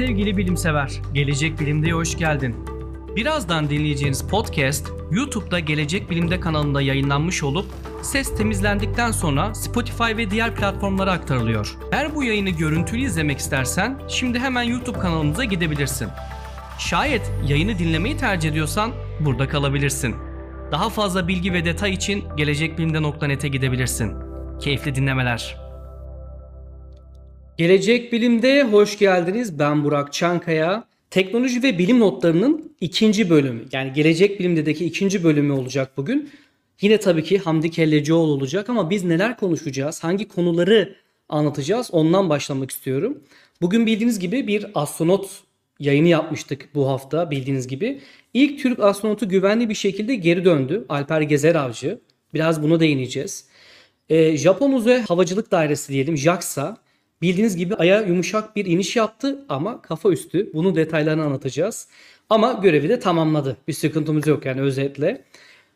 Sevgili bilimsever, Gelecek Bilim'de hoş geldin. Birazdan dinleyeceğiniz podcast, YouTube'da Gelecek Bilim'de kanalında yayınlanmış olup ses temizlendikten sonra Spotify ve diğer platformlara aktarılıyor. Eğer bu yayını görüntülü izlemek istersen şimdi hemen YouTube kanalımıza gidebilirsin. Şayet yayını dinlemeyi tercih ediyorsan burada kalabilirsin. Daha fazla bilgi ve detay için gelecekbilimde.net'e gidebilirsin. Keyifli dinlemeler. Gelecek Bilim'de hoş geldiniz. Ben Burak Çankaya. Teknoloji ve bilim notlarının ikinci bölümü. Yani Gelecek Bilim'deki ikinci bölümü olacak bugün. Yine tabii ki Hamdi Kellecioğlu olacak ama biz neler konuşacağız? Hangi konuları anlatacağız? Ondan başlamak istiyorum. Bugün bildiğiniz gibi bir astronot yayını yapmıştık bu hafta bildiğiniz gibi. İlk Türk astronotu güvenli bir şekilde geri döndü. Alper Gezer Avcı. Biraz buna değineceğiz. Ee, Japon Uzay Havacılık Dairesi diyelim JAXA bildiğiniz gibi Ay'a yumuşak bir iniş yaptı ama kafa üstü. Bunun detaylarını anlatacağız. Ama görevi de tamamladı. Bir sıkıntımız yok yani özetle.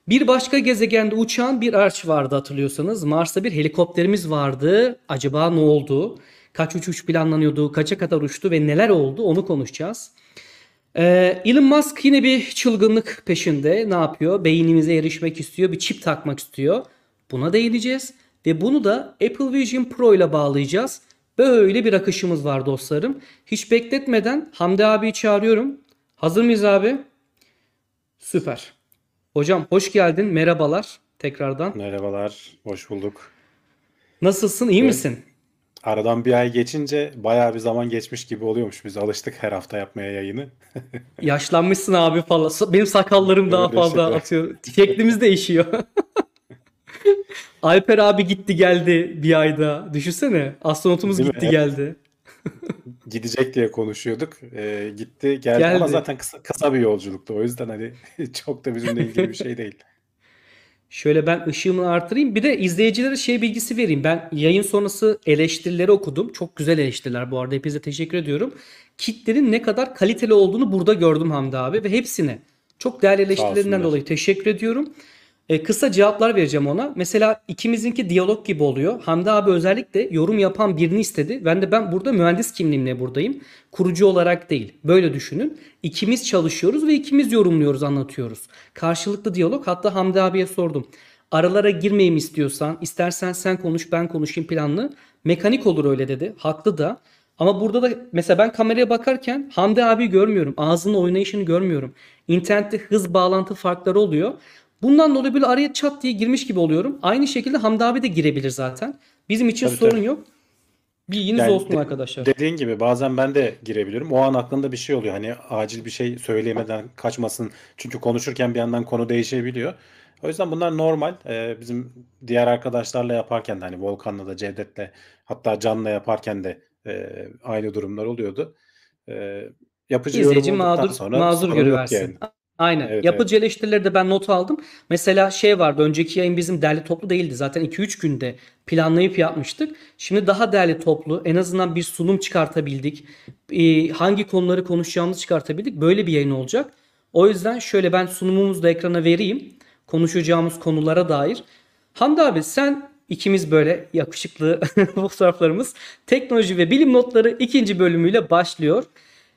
Bir başka gezegende uçan bir arç vardı hatırlıyorsanız. Mars'ta bir helikopterimiz vardı. Acaba ne oldu? Kaç uçuş planlanıyordu? Kaça kadar uçtu ve neler oldu? Onu konuşacağız. Ee, Elon Musk yine bir çılgınlık peşinde. Ne yapıyor? Beynimize erişmek istiyor. Bir çip takmak istiyor. Buna değineceğiz. Ve bunu da Apple Vision Pro ile bağlayacağız. Böyle bir akışımız var dostlarım. Hiç bekletmeden Hamdi abi çağırıyorum. Hazır mıyız abi? Süper. Hocam hoş geldin. Merhabalar tekrardan. Merhabalar, hoş bulduk. Nasılsın? İyi Evet. misin? Aradan bir ay geçince bayağı bir zaman geçmiş gibi oluyormuş. Biz alıştık her hafta yapmaya yayını. Yaşlanmışsın abi falan. Benim sakallarım daha Öyle fazla işte. atıyor. Şeklimiz değişiyor. Alper abi gitti geldi bir ayda. Düşünsene. Astronotumuz Değil mi? gitti Hep- geldi. Gidecek diye konuşuyorduk. Ee, gitti, geldi Geldi. ama zaten kısa, kısa bir yolculuktu. O yüzden hani çok da bizimle ilgili bir şey değil. Şöyle ben ışığımı artırayım. Bir de izleyicilere şey bilgisi vereyim. Ben yayın sonrası eleştirileri okudum. Çok güzel eleştiriler bu arada. Hepinize teşekkür ediyorum. Kitlerin ne kadar kaliteli olduğunu burada gördüm Hamdi abi ve hepsine. Çok değerli eleştirilerinden dolayı teşekkür ediyorum. E, kısa cevaplar vereceğim ona. Mesela ikimizinki diyalog gibi oluyor. Hamdi abi özellikle yorum yapan birini istedi. Ben de ben burada mühendis kimliğimle buradayım. Kurucu olarak değil. Böyle düşünün. İkimiz çalışıyoruz ve ikimiz yorumluyoruz, anlatıyoruz. Karşılıklı diyalog. Hatta Hamdi abiye sordum. Aralara girmeyeyim istiyorsan, istersen sen konuş ben konuşayım planlı. Mekanik olur öyle dedi. Haklı da. Ama burada da mesela ben kameraya bakarken Hamdi abi görmüyorum. Ağzının oynayışını görmüyorum. İnternette hız bağlantı farkları oluyor. Bundan dolayı böyle araya çat diye girmiş gibi oluyorum. Aynı şekilde Hamdi abi de girebilir zaten. Bizim için Tabii, sorun tabii. yok. Bilginiz Yani olsun de- arkadaşlar. Dediğin gibi bazen ben de girebilirim. O an aklında bir şey oluyor. Hani acil bir şey söyleyemeden kaçmasın. Çünkü konuşurken bir yandan konu değişebiliyor. O yüzden bunlar normal. Ee, bizim diğer arkadaşlarla yaparken de hani Volkan'la da Cevdet'le hatta Can'la yaparken de e, aynı durumlar oluyordu. Ee, yapıcı yorum İzleyici olduktan mağdur, sonra yok görüversin. yani. Aynen. Evet, Yapıcı eleştirileri de ben not aldım. Mesela şey vardı. Önceki yayın bizim derli toplu değildi. Zaten 2-3 günde planlayıp yapmıştık. Şimdi daha derli toplu. En azından bir sunum çıkartabildik. Ee, hangi konuları konuşacağımızı çıkartabildik. Böyle bir yayın olacak. O yüzden şöyle ben sunumumuzu da ekrana vereyim. Konuşacağımız konulara dair. Hamdi abi sen ikimiz böyle yakışıklı fotoğraflarımız teknoloji ve bilim notları ikinci bölümüyle başlıyor.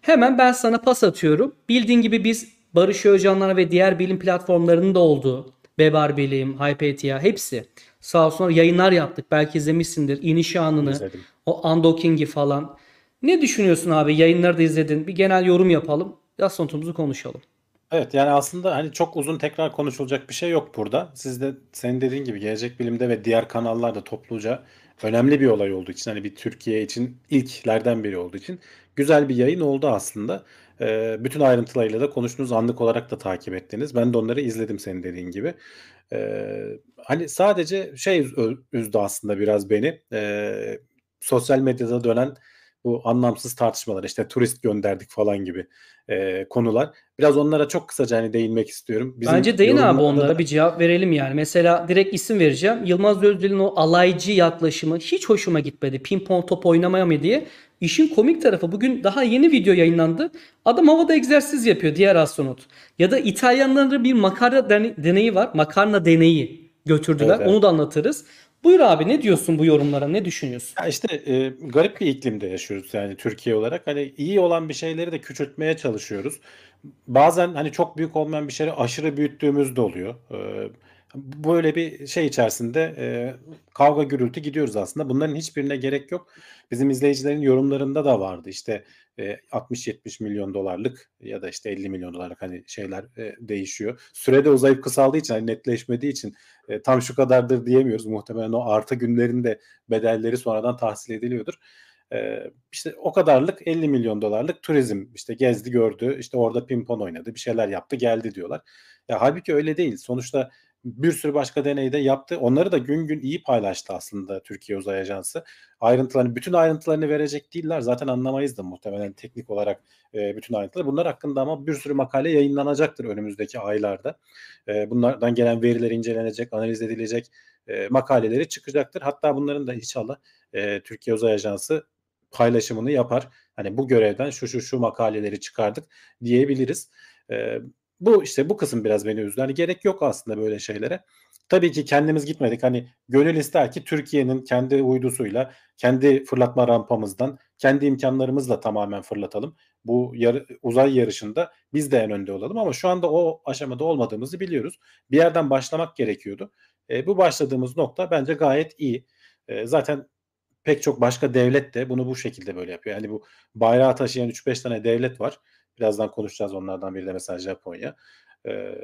Hemen ben sana pas atıyorum. Bildiğin gibi biz Barış Özcanlar ve diğer bilim platformlarının da olduğu Bebar Bilim, Hypatia hepsi sağ olsunlar yayınlar yaptık. Belki izlemişsindir. İniş anını, İzledim. o undocking'i falan. Ne düşünüyorsun abi? Yayınları da izledin. Bir genel yorum yapalım. Yaz notumuzu konuşalım. Evet yani aslında hani çok uzun tekrar konuşulacak bir şey yok burada. Siz de senin dediğin gibi Gelecek Bilim'de ve diğer kanallarda topluca önemli bir olay olduğu için hani bir Türkiye için ilklerden biri olduğu için güzel bir yayın oldu aslında. Ee, bütün ayrıntılarıyla da konuştunuz anlık olarak da takip ettiniz. Ben de onları izledim senin dediğin gibi. Ee, hani sadece şey üz- üzdü aslında biraz beni. Ee, sosyal medyada dönen bu anlamsız tartışmalar işte turist gönderdik falan gibi e, konular. Biraz onlara çok kısaca hani değinmek istiyorum. Bizim Bence değin abi yorumlarda onlara da- bir cevap verelim yani. Mesela direkt isim vereceğim. Yılmaz Özdil'in o alaycı yaklaşımı hiç hoşuma gitmedi. Pimpon top oynamaya mı diye. İşin komik tarafı bugün daha yeni video yayınlandı. Adam havada egzersiz yapıyor diğer astronot. Ya da İtalyanların bir makarna dene- deneyi var. Makarna deneyi götürdüler. Evet, evet. Onu da anlatırız. Buyur abi ne diyorsun bu yorumlara? Ne düşünüyorsun? Ya işte e, garip bir iklimde yaşıyoruz yani Türkiye olarak. Hani iyi olan bir şeyleri de küçültmeye çalışıyoruz. Bazen hani çok büyük olmayan bir şeyleri aşırı büyüttüğümüz de oluyor. E, böyle bir şey içerisinde e, kavga gürültü gidiyoruz aslında. Bunların hiçbirine gerek yok. Bizim izleyicilerin yorumlarında da vardı. İşte e, 60-70 milyon dolarlık ya da işte 50 milyon dolarlık hani şeyler e, değişiyor. Sürede uzayıp kısaldığı için hani netleşmediği için e, tam şu kadardır diyemiyoruz. Muhtemelen o artı günlerinde bedelleri sonradan tahsil ediliyordur. E, işte o kadarlık 50 milyon dolarlık turizm işte gezdi gördü işte orada pimpon oynadı bir şeyler yaptı geldi diyorlar. Ya halbuki öyle değil. Sonuçta bir sürü başka deneyde yaptı. Onları da gün gün iyi paylaştı aslında Türkiye Uzay Ajansı. Ayrıntılarını, bütün ayrıntılarını verecek değiller. Zaten anlamayız da muhtemelen teknik olarak e, bütün ayrıntıları. Bunlar hakkında ama bir sürü makale yayınlanacaktır önümüzdeki aylarda. E, bunlardan gelen veriler incelenecek, analiz edilecek, e, makaleleri çıkacaktır. Hatta bunların da inşallah e, Türkiye Uzay Ajansı paylaşımını yapar. Hani bu görevden şu şu şu makaleleri çıkardık diyebiliriz. E, bu işte bu kısım biraz beni üzdü. Hani gerek yok aslında böyle şeylere. Tabii ki kendimiz gitmedik. Hani gönül ister ki Türkiye'nin kendi uydusuyla, kendi fırlatma rampamızdan, kendi imkanlarımızla tamamen fırlatalım. Bu yarı, uzay yarışında biz de en önde olalım ama şu anda o aşamada olmadığımızı biliyoruz. Bir yerden başlamak gerekiyordu. E, bu başladığımız nokta bence gayet iyi. E, zaten pek çok başka devlet de bunu bu şekilde böyle yapıyor. Yani bu bayrağı taşıyan 3-5 tane devlet var. Birazdan konuşacağız onlardan biri de mesela Japonya. E,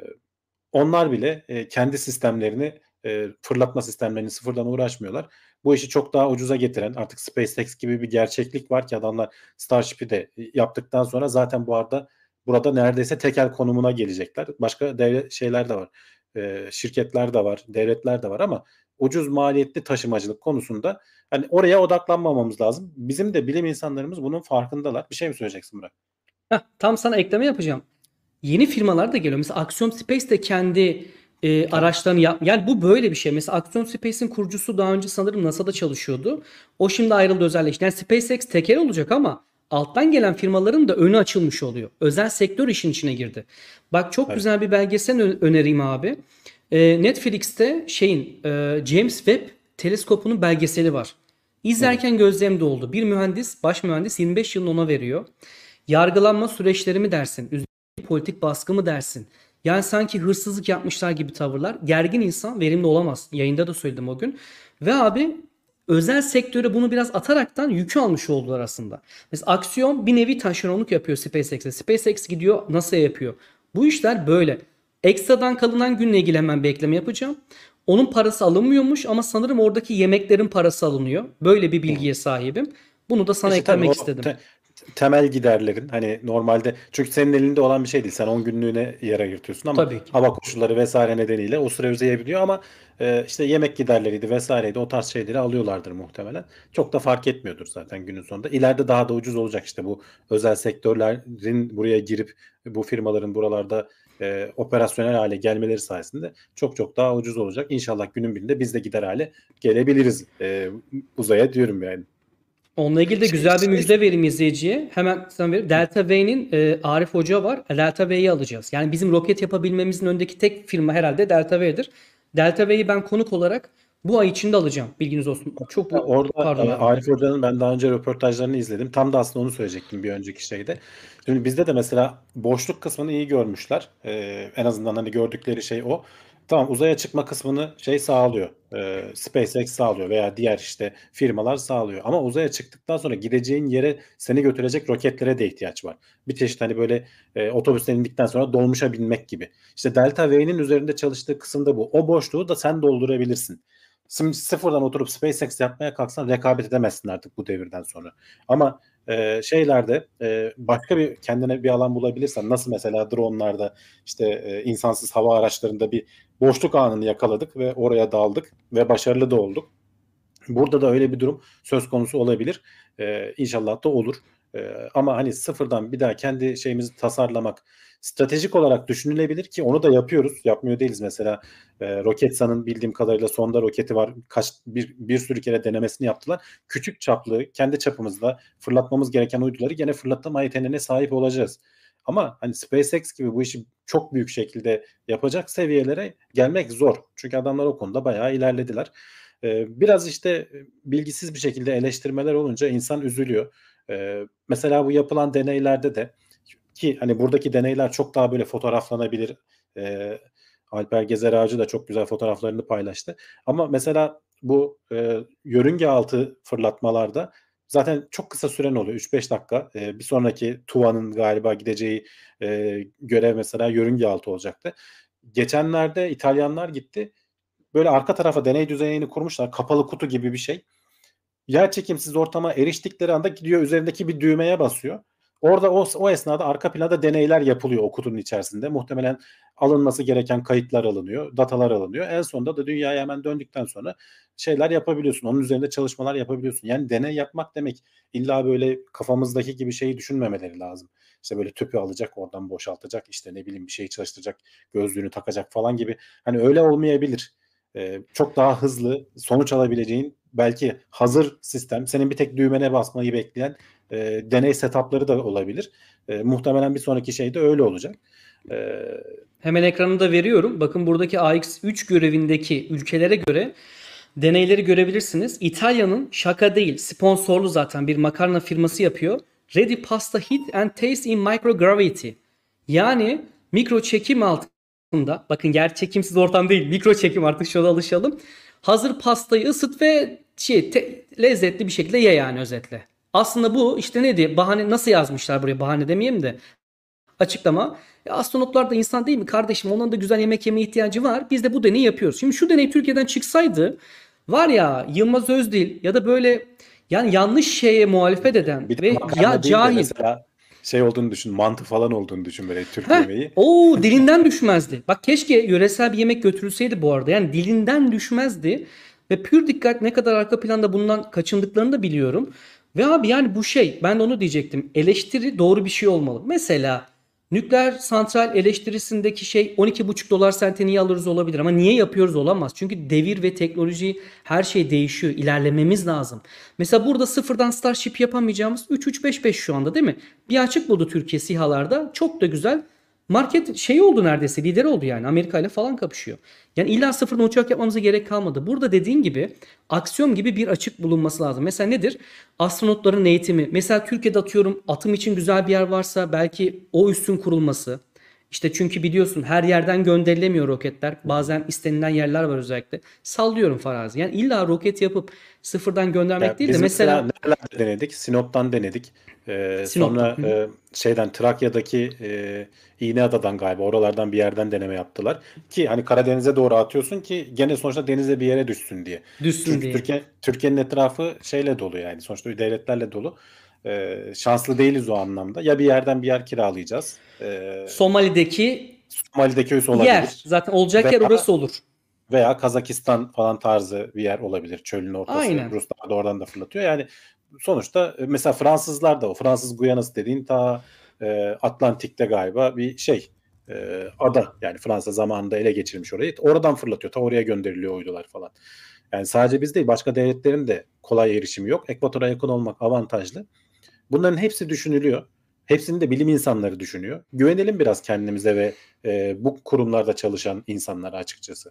onlar bile e, kendi sistemlerini e, fırlatma sistemlerini sıfırdan uğraşmıyorlar. Bu işi çok daha ucuza getiren artık SpaceX gibi bir gerçeklik var ki adamlar Starship'i de yaptıktan sonra zaten bu arada burada neredeyse tekel konumuna gelecekler. Başka devlet şeyler de var. E, şirketler de var, devletler de var ama ucuz maliyetli taşımacılık konusunda hani oraya odaklanmamamız lazım. Bizim de bilim insanlarımız bunun farkındalar. Bir şey mi söyleyeceksin Burak? Heh, tam sana ekleme yapacağım. Yeni firmalar da geliyor. Mesela Axiom Space de kendi e, araçlarını yap. Yani bu böyle bir şey. Mesela Axiom Space'in kurucusu daha önce sanırım NASA'da çalışıyordu. O şimdi ayrıldı özelleşti. Yani SpaceX tekel olacak ama alttan gelen firmaların da önü açılmış oluyor. Özel sektör işin içine girdi. Bak çok Evet. güzel bir belgesel önereyim abi. E, Netflix'te şeyin e, James Webb teleskopunun belgeseli var. İzlerken gözlerim doldu. Bir mühendis, baş mühendis 25 yılını ona veriyor. Yargılanma süreçleri mi dersin? Üzerindeki politik baskı mı dersin? Yani sanki hırsızlık yapmışlar gibi tavırlar. Gergin insan verimli olamaz. Yayında da söyledim o gün. Ve abi özel sektöre bunu biraz ataraktan yükü almış oldular aslında. Mesela Aksiyon bir nevi taşeronluk yapıyor SpaceX'e. SpaceX gidiyor NASA'ya yapıyor. Bu işler böyle. Ekstradan kalınan günle ilgili hemen bir ekleme yapacağım. Onun parası alınmıyormuş ama sanırım oradaki yemeklerin parası alınıyor. Böyle bir bilgiye sahibim. Bunu da sana İşte tabii eklemek o istedim. te- temel giderlerin hani normalde çünkü senin elinde olan bir şey değil. Sen 10 günlüğüne yer ayırtıyorsun ama Tabii ki. hava koşulları vesaire nedeniyle o süre uzayabiliyor ama e, işte yemek giderleriydi vesaireydi o tarz şeyleri alıyorlardır muhtemelen. Çok da fark etmiyordur zaten günün sonunda. İleride daha da ucuz olacak işte bu özel sektörlerin buraya girip bu firmaların buralarda e, operasyonel hale gelmeleri sayesinde çok çok daha ucuz olacak. İnşallah günün birinde biz de gider hale gelebiliriz e, uzaya diyorum yani. Onunla ilgili de güzel bir müjde vereyim izleyiciye. Hemen sana vereyim. Delta V'nin e, Arif Hoca var. Delta V'yi alacağız. Yani bizim roket yapabilmemizin öndeki tek firma herhalde Delta V'dir. Delta V'yi ben konuk olarak bu ay içinde alacağım. Bilginiz olsun. Çok Ya Orada pardon e. Arif Hoca'nın ben daha önce röportajlarını izledim. Tam da aslında onu söyleyecektim bir önceki şeyde. Şimdi bizde de mesela boşluk kısmını iyi görmüşler. E, en azından hani gördükleri şey o. Tamam uzaya çıkma kısmını şey sağlıyor. E, SpaceX sağlıyor veya diğer işte firmalar sağlıyor. Ama uzaya çıktıktan sonra gideceğin yere seni götürecek roketlere de ihtiyaç var. Bir çeşit hani böyle e, otobüsten indikten sonra dolmuşa binmek gibi. İşte Delta V'nin üzerinde çalıştığı kısımda bu. O boşluğu da sen doldurabilirsin. Şimdi sıfırdan oturup SpaceX yapmaya kalksan rekabet edemezsin artık bu devirden sonra. Ama e, şeylerde e, başka bir kendine bir alan bulabilirsen nasıl mesela dronlarda işte e, insansız hava araçlarında bir boşluk anını yakaladık ve oraya daldık ve başarılı da olduk. Burada da öyle bir durum söz konusu olabilir. E, inşallah da olur. E, ama hani sıfırdan bir daha kendi şeyimizi tasarlamak stratejik olarak düşünülebilir ki onu da yapıyoruz. Yapmıyor değiliz mesela. E, Roketsan'ın bildiğim kadarıyla sonda roketi var. Kaç bir, bir sürü kere denemesini yaptılar. Küçük çaplı, kendi çapımızda fırlatmamız gereken uyduları gene fırlatma yeteneğine sahip olacağız. Ama hani SpaceX gibi bu işi çok büyük şekilde yapacak seviyelere gelmek zor. Çünkü adamlar o konuda bayağı ilerlediler. Eee, biraz işte bilgisiz bir şekilde eleştirmeler olunca insan üzülüyor. Eee, mesela bu yapılan deneylerde de ki hani buradaki deneyler çok daha böyle fotoğraflanabilir. Eee, Alper Gezer Ağacı da çok güzel fotoğraflarını paylaştı. Ama mesela bu eee, yörünge altı fırlatmalarda zaten çok kısa süren oluyor. 3-5 dakika. Eee, bir sonraki TUVA'nın galiba gideceği eee, görev mesela yörünge altı olacaktı. Geçenlerde İtalyanlar gitti. Böyle arka tarafa deney düzenini kurmuşlar. Kapalı kutu gibi bir şey. Yerçekimsiz ortama eriştikleri anda gidiyor üzerindeki bir düğmeye basıyor. Orada o, o esnada arka planda deneyler yapılıyor o kutunun içerisinde. Muhtemelen alınması gereken kayıtlar alınıyor, datalar alınıyor. En sonunda da dünyaya hemen döndükten sonra şeyler yapabiliyorsun. Onun üzerinde çalışmalar yapabiliyorsun. Yani deney yapmak demek illa böyle kafamızdaki gibi şeyi düşünmemeleri lazım. İşte böyle tüpü alacak, oradan boşaltacak, işte ne bileyim bir şeyi çalıştıracak, gözlüğünü takacak falan gibi. Hani öyle olmayabilir. Ee, çok daha hızlı sonuç alabileceğin belki hazır sistem, senin bir tek düğmene basmayı bekleyen e, deney setupları da olabilir. E, muhtemelen bir sonraki şey de öyle olacak. E, Hemen ekranında veriyorum. Bakın buradaki AX3 görevindeki ülkelere göre deneyleri görebilirsiniz. İtalya'nın şaka değil sponsorlu zaten bir makarna firması yapıyor. Ready Pasta Heat and Taste in Microgravity. Yani mikro çekim altında bakın yer çekimsiz ortam değil mikro çekim artık şuna alışalım. Hazır pastayı ısıt ve şey te- lezzetli bir şekilde ye yani özetle. Aslında bu işte ne diye bahane nasıl yazmışlar buraya bahane demeyeyim de açıklama. E, astronotlar da insan değil mi kardeşim? Onların da güzel yemek yemeye ihtiyacı var. Biz de bu deneyi yapıyoruz. Şimdi şu deney Türkiye'den çıksaydı var ya Yılmaz Özdil ya da böyle yani yanlış şeye muhalefet eden bir ve ya cahil. mesela şey olduğunu düşün, mantı falan olduğunu düşün böyle Türk Heh, yemeği. Oo dilinden düşmezdi. Bak keşke yöresel bir yemek götürülseydi bu arada. Yani dilinden düşmezdi. Ve pür dikkat ne kadar arka planda bundan kaçındıklarını da biliyorum. Ve abi yani bu şey ben de onu diyecektim. Eleştiri doğru bir şey olmalı. Mesela nükleer santral eleştirisindeki şey 12,5 dolar sente niye alırız olabilir ama niye yapıyoruz olamaz. Çünkü devir ve teknoloji her şey değişiyor. İlerlememiz lazım. Mesela burada sıfırdan Starship yapamayacağımız 3-3-5-5 şu anda değil mi? Bir açık buldu Türkiye SİHA'larda. Çok da güzel market şey oldu neredeyse lider oldu yani Amerika ile falan kapışıyor. Yani illa sıfırdan uçak yapmamıza gerek kalmadı. Burada dediğin gibi aksiyon gibi bir açık bulunması lazım. Mesela nedir? Astronotların eğitimi. Mesela Türkiye'de atıyorum atım için güzel bir yer varsa belki o üstün kurulması. İşte çünkü biliyorsun her yerden gönderilemiyor roketler. Bazen istenilen yerler var özellikle. Sallıyorum farazi. Yani illa roket yapıp sıfırdan göndermek Ya değil de mesela nerelerde denedik? Sinop'tan denedik. Ee, Sinop'tan, sonra e, şeyden Trakya'daki e, İğneada'dan galiba oralardan bir yerden deneme yaptılar. Ki hani Karadeniz'e doğru atıyorsun ki gene sonuçta denize bir yere düşsün diye. düşsün Çünkü diye. Türkiye Türkiye'nin etrafı şeyle dolu yani. Sonuçta devletlerle dolu. Ee, şanslı değiliz o anlamda. Ya bir yerden bir yer kiralayacağız. Ee, Somali'deki Somali'deki üs olabilir. yer. Zaten olacak yer Veya- orası olur. Veya Kazakistan falan tarzı bir yer olabilir. Çölün ortası. Aynen. Ruslar da oradan da fırlatıyor. Yani sonuçta e, mesela Fransızlar da o. Fransız Guyanası dediğin ta e, Atlantik'te galiba bir şey e, ada. Yani Fransa zamanında ele geçirmiş orayı. Oradan fırlatıyor. Ta oraya gönderiliyor uydular falan. Yani sadece biz değil başka devletlerin de kolay erişimi yok. Ekvatora yakın olmak avantajlı. Bunların hepsi düşünülüyor. Hepsini de bilim insanları düşünüyor. Güvenelim biraz kendimize ve e, bu kurumlarda çalışan insanlara açıkçası.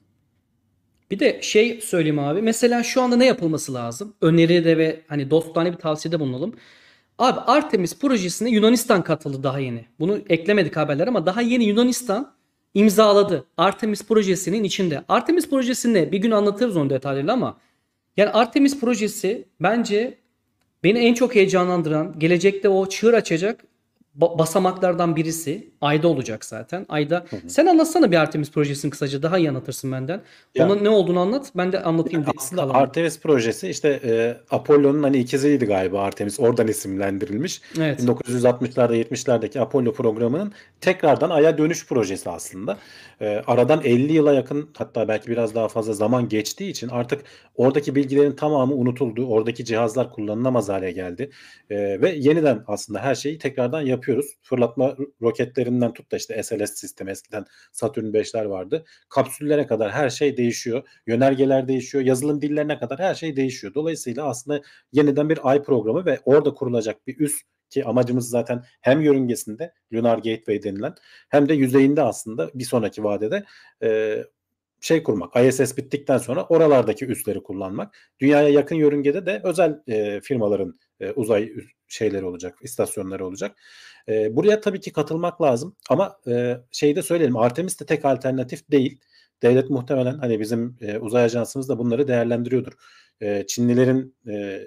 Bir de şey söyleyeyim abi. Mesela şu anda ne yapılması lazım? Öneride ve hani dostane bir tavsiyede bulunalım. Abi Artemis projesine Yunanistan katıldı daha yeni. Bunu eklemedik haberler ama daha yeni Yunanistan imzaladı. Artemis projesinin içinde. Artemis projesini bir gün anlatırız onu detaylarıyla ama yani Artemis projesi bence beni en çok heyecanlandıran, gelecekte o çığır açacak ba- basamaklardan birisi. Ayda olacak zaten. Ayda. Sen anlatsana bir Artemis projesini kısaca. Daha iyi anlatırsın benden. Ya- Onun ne olduğunu anlat. Ben de anlatayım. de- Aslında kalanını. Artemis projesi işte e, Apollo'nun hani ikiziydi galiba Artemis. Oradan isimlendirilmiş. Evet. 1960'larda 70'lerdeki Apollo programının tekrardan Ay'a dönüş projesi aslında. E, aradan 50 yıla yakın hatta belki biraz daha fazla zaman geçtiği için artık oradaki bilgilerin tamamı unutuldu. Oradaki cihazlar kullanılamaz hale geldi. E, ve yeniden aslında her şeyi tekrardan yapıyoruz. Fırlatma roketlerinden tut da işte SLS sistemi eskiden Saturn 5'ler vardı. Kapsüllere kadar her şey değişiyor. Yönergeler değişiyor. Yazılım dillerine kadar her şey değişiyor. Dolayısıyla aslında yeniden bir ay programı ve orada kurulacak bir üs ki amacımız zaten hem yörüngesinde Lunar Gateway denilen hem de yüzeyinde aslında bir sonraki vadede e, şey kurmak. ISS bittikten sonra oralardaki üsleri kullanmak. Dünyaya yakın yörüngede de özel e, firmaların e, uzay şeyleri olacak, istasyonları olacak. E, buraya tabii ki katılmak lazım ama e, şeyi de söyleyelim Artemis de tek alternatif değil. Devlet muhtemelen hani bizim e, uzay ajansımız da bunları değerlendiriyordur. E, Çinlilerin e,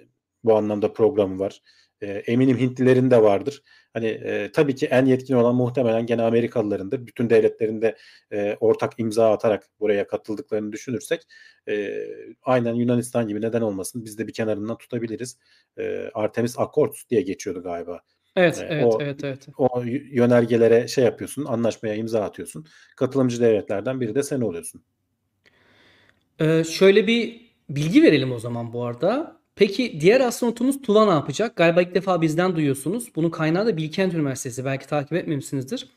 bu anlamda programı var. E, eminim Hintlilerin de vardır. Hani e, tabii ki en yetkin olan muhtemelen gene Amerikalılarındır. Bütün devletlerin de e, ortak imza atarak buraya katıldıklarını düşünürsek e, aynen Yunanistan gibi neden olmasın biz de bir kenarından tutabiliriz. E, Artemis Accords diye geçiyordu galiba. Evet, E, evet, o, evet, evet. o yönergelere şey yapıyorsun, anlaşmaya imza atıyorsun. Katılımcı devletlerden biri de sen oluyorsun. Ee, şöyle bir bilgi verelim o zaman bu arada. Peki diğer astronotumuz Tuva ne yapacak? Galiba ilk defa bizden duyuyorsunuz. Bunun kaynağı da Bilkent Üniversitesi. Belki takip etmemişsinizdir.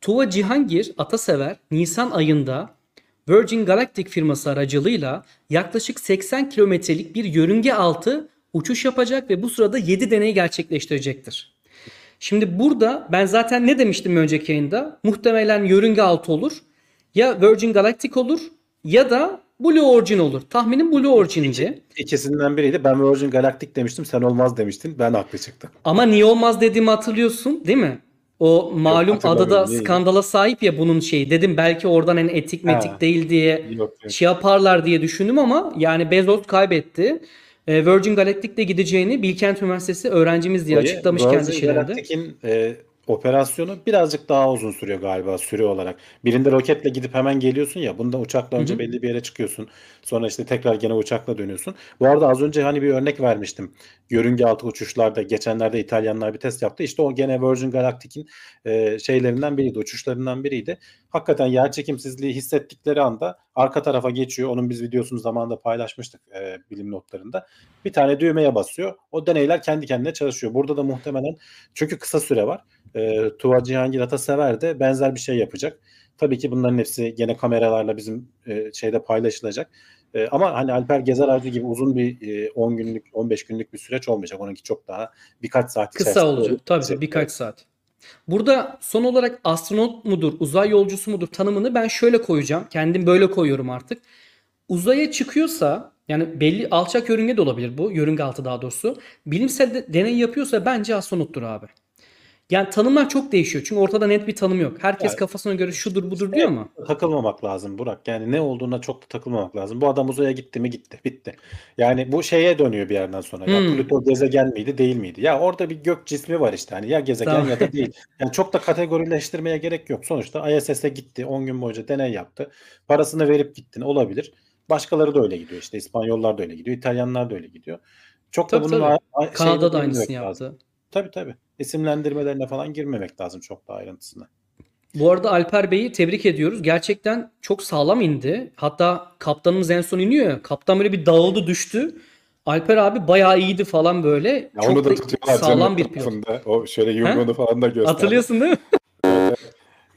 Tuva Cihangir Atasever Nisan ayında Virgin Galactic firması aracılığıyla yaklaşık 80 kilometrelik bir yörünge altı uçuş yapacak ve bu sırada 7 deney gerçekleştirecektir. Şimdi burada ben zaten ne demiştim önceki yayında? Muhtemelen yörünge altı olur. Ya Virgin Galactic olur ya da Blue Origin olur. Tahminim Blue Origin'di. İkisinden biriydi. Ben Virgin Galactic demiştim. Sen olmaz demiştin. Ben haklı çıktım. Ama niye olmaz dediğimi hatırlıyorsun değil mi? O malum hatırlamıyorum. adada Neydi? skandala sahip ya bunun şeyi. Dedim belki oradan en etik metik Ha. değil diye Yok, yok. şey yaparlar diye düşündüm ama yani Bezos kaybetti. Ee, Virgin Galactic'te gideceğini Bilkent Üniversitesi öğrencimiz diye açıklamış Virgin kendi şeylerinde. Galactic'in e, operasyonu birazcık daha uzun sürüyor galiba süre olarak. Birinde roketle gidip hemen geliyorsun ya. Bunda uçakla önce Hı hı. belli bir yere çıkıyorsun. Sonra işte tekrar gene uçakla dönüyorsun. Bu arada az önce hani bir örnek vermiştim. Yörünge altı uçuşlarda geçenlerde İtalyanlar bir test yaptı. İşte o gene Virgin Galactic'in e, şeylerinden biriydi, uçuşlarından biriydi. Hakikaten yer çekimsizliği hissettikleri anda arka tarafa geçiyor. Onun biz videosunu zamanında paylaşmıştık e, bilim notlarında. Bir tane düğmeye basıyor. O deneyler kendi kendine çalışıyor. Burada da muhtemelen çünkü kısa süre var. E, Tuva Cihangir Atasever de benzer bir şey yapacak. Tabii ki bunların hepsi gene kameralarla bizim e, şeyde paylaşılacak. E, ama hani Alper Gezer Avcı gibi uzun bir e, 10 günlük 15 günlük bir süreç olmayacak. Onunki çok daha birkaç saat Kısa olacak tabii tabii birkaç saat. Burada son olarak astronot mudur, uzay yolcusu mudur tanımını ben şöyle koyacağım. Kendim böyle koyuyorum artık. Uzaya çıkıyorsa yani belli alçak yörünge de olabilir bu. Yörünge altı daha doğrusu. Bilimsel de- deney yapıyorsa bence astronottur abi. Yani tanımlar çok değişiyor. Çünkü ortada net bir tanım yok. Herkes Yani- kafasına göre şudur budur diyor ama. takılmamak lazım Burak. Yani ne olduğuna çok da takılmamak lazım. Bu adam uzaya gitti mi gitti. Bitti. Yani bu şeye dönüyor bir yerden sonra. Ya Hmm. Plüto gezegen miydi değil miydi? Ya orada bir gök cismi var işte. Hani ya gezegen Tamam. ya da değil. Yani çok da kategorileştirmeye gerek yok. Sonuçta ISS'e gitti. 10 gün boyunca deney yaptı. Parasını verip gittin. Olabilir. Başkaları da öyle gidiyor işte. İspanyollar da öyle gidiyor. İtalyanlar da öyle gidiyor. Çok da Tabii, bunun tabii. Kanada da aynısını lazım. yaptı. Tabii tabii. İsimlendirmelerine falan girmemek lazım çok da ayrıntısına. Bu arada Alper Bey'i tebrik ediyoruz. Gerçekten çok sağlam indi. Hatta kaptanımız en son iniyor ya. Kaptan böyle bir dağıldı düştü. Alper abi bayağı iyiydi falan böyle. Ya çok onu da da tutuyorlar sağlam canım bir pilot. O şöyle yumruğunu falan da gösterdi. Hatırlıyorsun değil mi?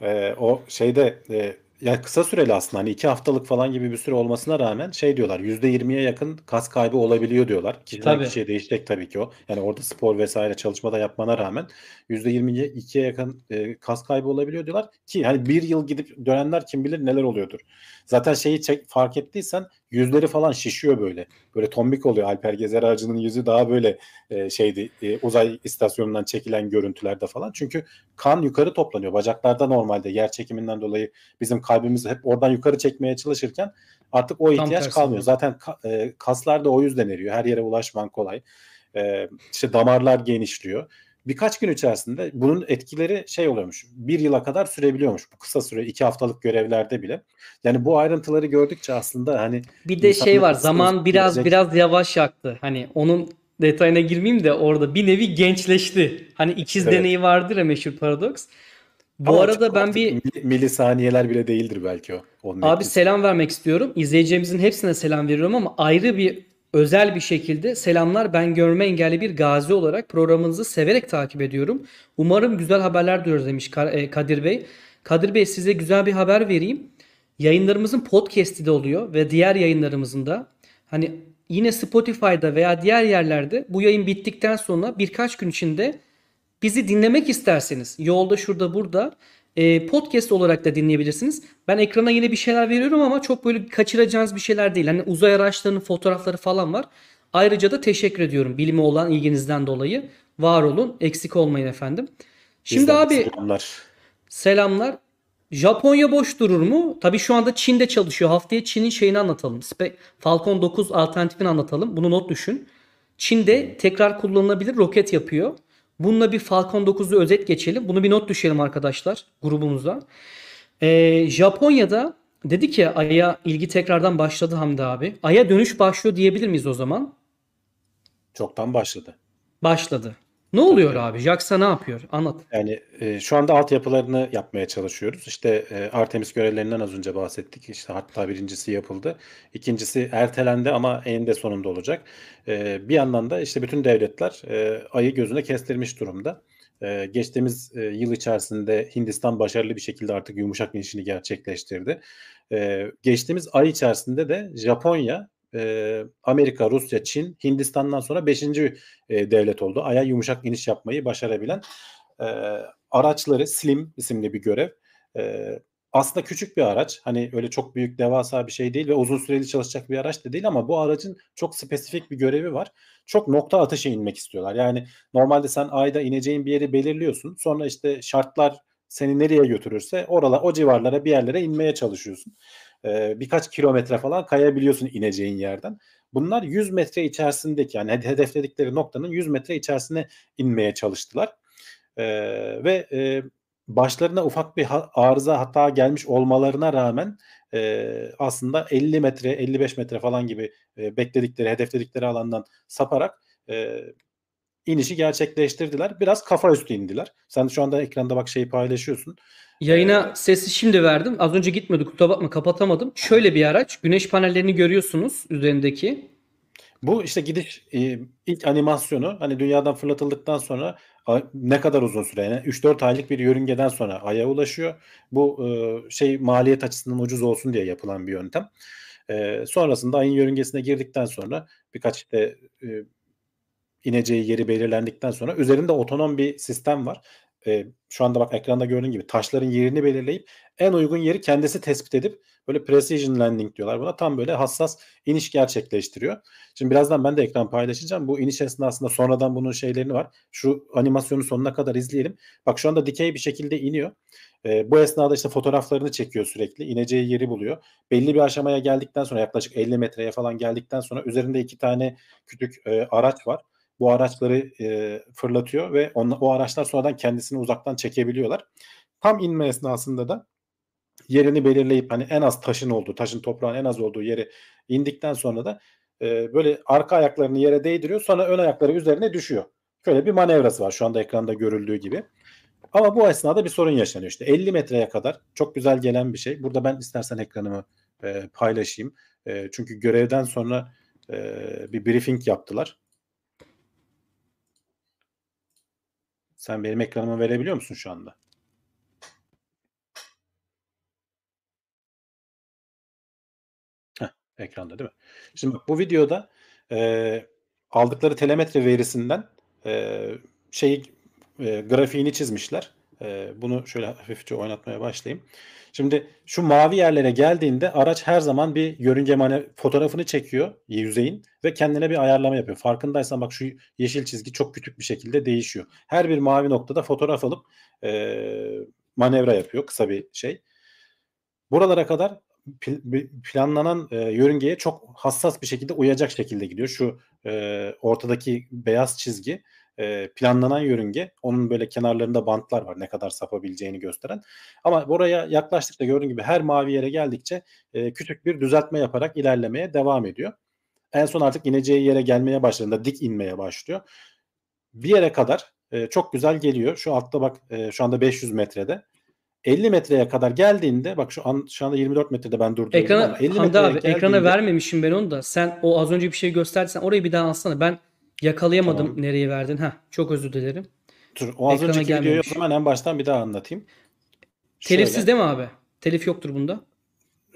Ee, o şeyde e, ya kısa süreli aslında hani iki haftalık falan gibi bir süre olmasına rağmen şey diyorlar %20'ye yakın kas kaybı olabiliyor diyorlar. Kişiden Tabii. kişiye değişecek tabii ki o. Yani orada spor vesaire çalışmada yapmana rağmen %22'ye yakın e, kas kaybı olabiliyor diyorlar ki hani bir yıl gidip dönenler kim bilir neler oluyordur. Zaten şeyi çek, fark ettiysen yüzleri falan şişiyor böyle. Böyle tombik oluyor. Alper Gezer Ağacı'nın yüzü daha böyle e, şeydi e, uzay istasyonundan çekilen görüntülerde falan. Çünkü kan yukarı toplanıyor. Bacaklarda normalde yer çekiminden dolayı bizim kalbimizi hep oradan yukarı çekmeye çalışırken artık o ihtiyaç kalmıyor. Zaten ka- e, kaslar da o yüzden eriyor. Her yere ulaşman kolay. E, işte damarlar genişliyor. Birkaç gün içerisinde bunun etkileri şey oluyormuş. Bir yıla kadar sürebiliyormuş. Bu kısa süre iki haftalık görevlerde bile. Yani bu ayrıntıları gördükçe aslında hani Bir de şey var. Zaman biraz gelecek- biraz yavaş yaktı. Hani onun detayına girmeyeyim de orada bir nevi gençleşti. Hani ikiz Evet. deneyi vardır ya meşhur paradoks. Bu Ama arada ben bir mili- milisaniyeler bile değildir belki o. Onun Abi etkisi. selam vermek istiyorum. İzleyeceğimizin hepsine selam veriyorum ama ayrı bir özel bir şekilde selamlar. Ben görme engelli bir gazi olarak programınızı severek takip ediyorum. Umarım güzel haberler duyuyoruz demiş e, Kadir Bey. Kadir Bey size güzel bir haber vereyim. Yayınlarımızın podcast'i de oluyor ve diğer yayınlarımızın da hani yine Spotify'da veya diğer yerlerde bu yayın bittikten sonra birkaç gün içinde bizi dinlemek isterseniz yolda şurada burada E, podcast olarak da dinleyebilirsiniz. Ben ekrana yine bir şeyler veriyorum ama çok böyle kaçıracağınız bir şeyler değil. Hani uzay araçlarının fotoğrafları falan var. Ayrıca da teşekkür ediyorum bilime olan ilginizden dolayı. Var olun, eksik olmayın efendim. Şimdi Bizden abi selamlar. Selamlar. Japonya boş durur mu? Tabii şu anda Çin'de çalışıyor. Haftaya Çin'in şeyini anlatalım. Spe- Falcon 9 alternatifini anlatalım. Bunu not düşün. Çin'de tekrar kullanılabilir roket yapıyor. Bununla bir Falcon 9'u özet geçelim. Bunu bir not düşelim arkadaşlar grubumuza. Ee, Japonya'da dedi ki Ay'a ilgi tekrardan başladı Hamdi abi. Ay'a dönüş başlıyor diyebilir miyiz o zaman? Çoktan başladı. Başladı. Ne oluyor abi? JAXA ne yapıyor? Anlat. Yani e, şu anda altyapılarını yapmaya çalışıyoruz. İşte e, Artemis görevlerinden az önce bahsettik. İşte hatta birincisi yapıldı. İkincisi ertelendi ama eninde sonunda olacak. E, bir yandan da işte bütün devletler e, ayı gözüne kestirmiş durumda. E, geçtiğimiz e, yıl içerisinde Hindistan başarılı bir şekilde artık yumuşak inişini gerçekleştirdi. E, geçtiğimiz ay içerisinde de Japonya, e, Amerika, Rusya, Çin, Hindistan'dan sonra 5. E, devlet oldu. Ay'a yumuşak iniş yapmayı başarabilen e, araçları Slim isimli bir görev. E, aslında küçük bir araç. Hani öyle çok büyük devasa bir şey değil ve uzun süreli çalışacak bir araç da değil ama bu aracın çok spesifik bir görevi var. Çok nokta atışı inmek istiyorlar. Yani normalde sen ayda ineceğin bir yeri belirliyorsun. Sonra işte şartlar seni nereye götürürse oralar o civarlara bir yerlere inmeye çalışıyorsun. E, birkaç kilometre falan kayabiliyorsun ineceğin yerden. Bunlar 100 metre içerisindeki yani hedefledikleri noktanın 100 metre içerisine inmeye çalıştılar. Ee, ve e, başlarına ufak bir ha- arıza hata gelmiş olmalarına rağmen e, aslında 50 metre 55 metre falan gibi e, bekledikleri hedefledikleri alandan saparak e, inişi gerçekleştirdiler. Biraz kafa üstü indiler. Sen şu anda ekranda bak şeyi paylaşıyorsun. Yayına sesi şimdi verdim. Az önce gitmedi kusura bakma kapatamadım. Şöyle bir araç. Güneş panellerini görüyorsunuz üzerindeki. Bu işte gidiş e, ilk animasyonu hani dünyadan fırlatıldıktan sonra a- ne kadar uzun süre yani 3-4 aylık bir yörüngeden sonra Ay'a ulaşıyor. Bu e, şey maliyet açısından ucuz olsun diye yapılan bir yöntem. E, sonrasında Ay'ın yörüngesine girdikten sonra birkaç işte e, ineceği yeri belirlendikten sonra üzerinde otonom bir sistem var. E, şu anda bak ekranda gördüğün gibi taşların yerini belirleyip en uygun yeri kendisi tespit edip böyle precision landing diyorlar buna. Tam böyle hassas iniş gerçekleştiriyor. Şimdi birazdan ben de ekran paylaşacağım. Bu iniş esnasında sonradan bunun şeylerini var. Şu animasyonu sonuna kadar izleyelim. Bak şu anda dikey bir şekilde iniyor. E, bu esnada işte fotoğraflarını çekiyor sürekli. İneceği yeri buluyor. Belli bir aşamaya geldikten sonra yaklaşık 50 metreye falan geldikten sonra üzerinde iki tane küçük e, araç var. Bu araçları e, fırlatıyor ve on, o araçlar sonradan kendisini uzaktan çekebiliyorlar. Tam inme esnasında da yerini belirleyip hani en az taşın olduğu, taşın toprağın en az olduğu yere indikten sonra da e, böyle arka ayaklarını yere değdiriyor. Sonra ön ayakları üzerine düşüyor. Şöyle bir manevrası var şu anda ekranda görüldüğü gibi. Ama bu esnada bir sorun yaşanıyor. İşte 50 metreye kadar çok güzel gelen bir şey. Burada ben istersen ekranımı e, paylaşayım. E, çünkü görevden sonra e, bir briefing yaptılar. Sen benim ekranımı verebiliyor musun şu anda? Heh, ekranda değil mi? Şimdi bak bu videoda e, aldıkları telemetre verisinden e, şey e, grafiğini çizmişler. E, bunu şöyle hafifçe oynatmaya başlayayım. Şimdi şu mavi yerlere geldiğinde araç her zaman bir yörünge mane fotoğrafını çekiyor yüzeyin ve kendine bir ayarlama yapıyor. Farkındaysan bak şu yeşil çizgi çok küçük bir şekilde değişiyor. Her bir mavi noktada fotoğraf alıp e, manevra yapıyor kısa bir şey. Buralara kadar pl- planlanan e, yörüngeye çok hassas bir şekilde uyacak şekilde gidiyor. Şu e, ortadaki beyaz çizgi e, planlanan yörünge. Onun böyle kenarlarında bantlar var ne kadar sapabileceğini gösteren. Ama buraya yaklaştıkça gördüğün gibi her mavi yere geldikçe e, küçük bir düzeltme yaparak ilerlemeye devam ediyor. En son artık ineceği yere gelmeye başladığında dik inmeye başlıyor. Bir yere kadar e, çok güzel geliyor. Şu altta bak e, şu anda 500 metrede. 50 metreye kadar geldiğinde bak şu an şu anda 24 metrede ben durduruyorum Ekrana ama 50 Hamdi metreye abi ekrana geldiğinde- vermemişim ben onu da. Sen o az önce bir şey gösterdin. Orayı bir daha alsana. Ben yakalayamadım Tamam. nereye verdin. Ha, çok özür dilerim. Dur, o az Ekrana önceki videoyu o zaman en baştan bir daha anlatayım. Telifsiz Şöyle, değil mi abi? Telif yoktur bunda.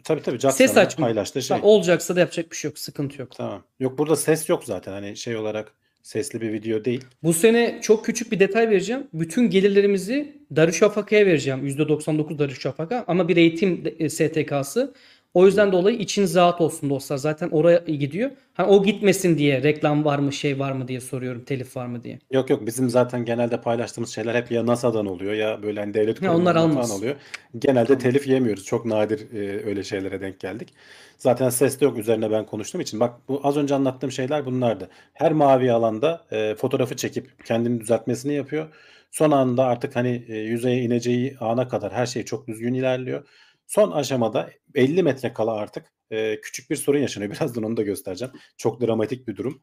Tabii tabii Ses Jackson'ın açma. paylaştığı şey. Tamam, olacaksa da yapacak bir şey yok. Sıkıntı yok. Tamam. Yok burada ses yok zaten hani şey olarak Sesli bir video değil. Bu sene çok küçük bir detay vereceğim. Bütün gelirlerimizi Darüşşafaka'ya vereceğim. %99 Darüşşafaka ama bir eğitim e, STK'sı. O yüzden dolayı içiniz rahat olsun dostlar. Zaten oraya gidiyor. Hani o gitmesin diye reklam var mı şey var mı diye soruyorum. Telif var mı diye. Yok yok bizim zaten genelde paylaştığımız şeyler hep ya NASA'dan oluyor ya böyle hani devlet Ya onlar almaz. oluyor. Genelde telif yemiyoruz. Çok nadir e, öyle şeylere denk geldik. Zaten ses de yok üzerine ben konuştuğum için. Bak bu az önce anlattığım şeyler bunlardı. Her mavi alanda e, fotoğrafı çekip kendini düzeltmesini yapıyor. Son anda artık hani e, yüzeye ineceği ana kadar her şey çok düzgün ilerliyor. Son aşamada 50 metre kala artık e, küçük bir sorun yaşanıyor. Birazdan onu da göstereceğim. Çok dramatik bir durum.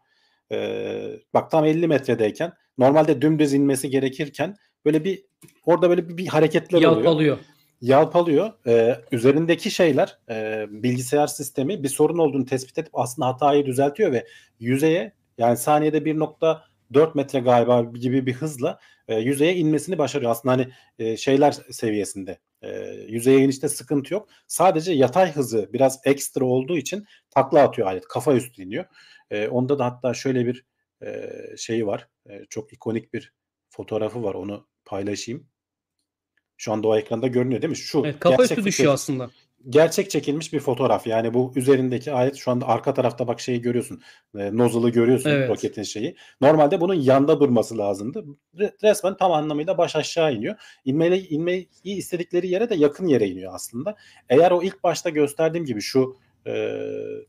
Ee, bak tam 50 metredeyken normalde dümdüz inmesi gerekirken böyle bir orada böyle bir, bir hareketler oluyor. Yalpalıyor. Yalpalıyor. Ee, üzerindeki şeyler e, bilgisayar sistemi bir sorun olduğunu tespit edip aslında hatayı düzeltiyor ve yüzeye yani saniyede 1.4 metre galiba gibi bir hızla e, yüzeye inmesini başarıyor. Aslında hani e, şeyler seviyesinde e, yüzeye inişte sıkıntı yok. Sadece yatay hızı biraz ekstra olduğu için takla atıyor alet. Kafa üstü iniyor. E, onda da hatta şöyle bir e, şeyi var. E, çok ikonik bir fotoğrafı var. Onu paylaşayım. Şu anda o ekranda görünüyor değil mi? Şu Evet, kafa üstü düşüyor aslında. Gerçek çekilmiş bir fotoğraf. Yani bu üzerindeki alet şu anda arka tarafta bak şeyi görüyorsun. E, nozzle'ı görüyorsun Evet. roketin şeyi. Normalde bunun yanda durması lazımdı. Re- resmen tam anlamıyla baş aşağı iniyor. İnmeyi, inmeyi istedikleri yere de yakın yere iniyor aslında. Eğer o ilk başta gösterdiğim gibi şu e,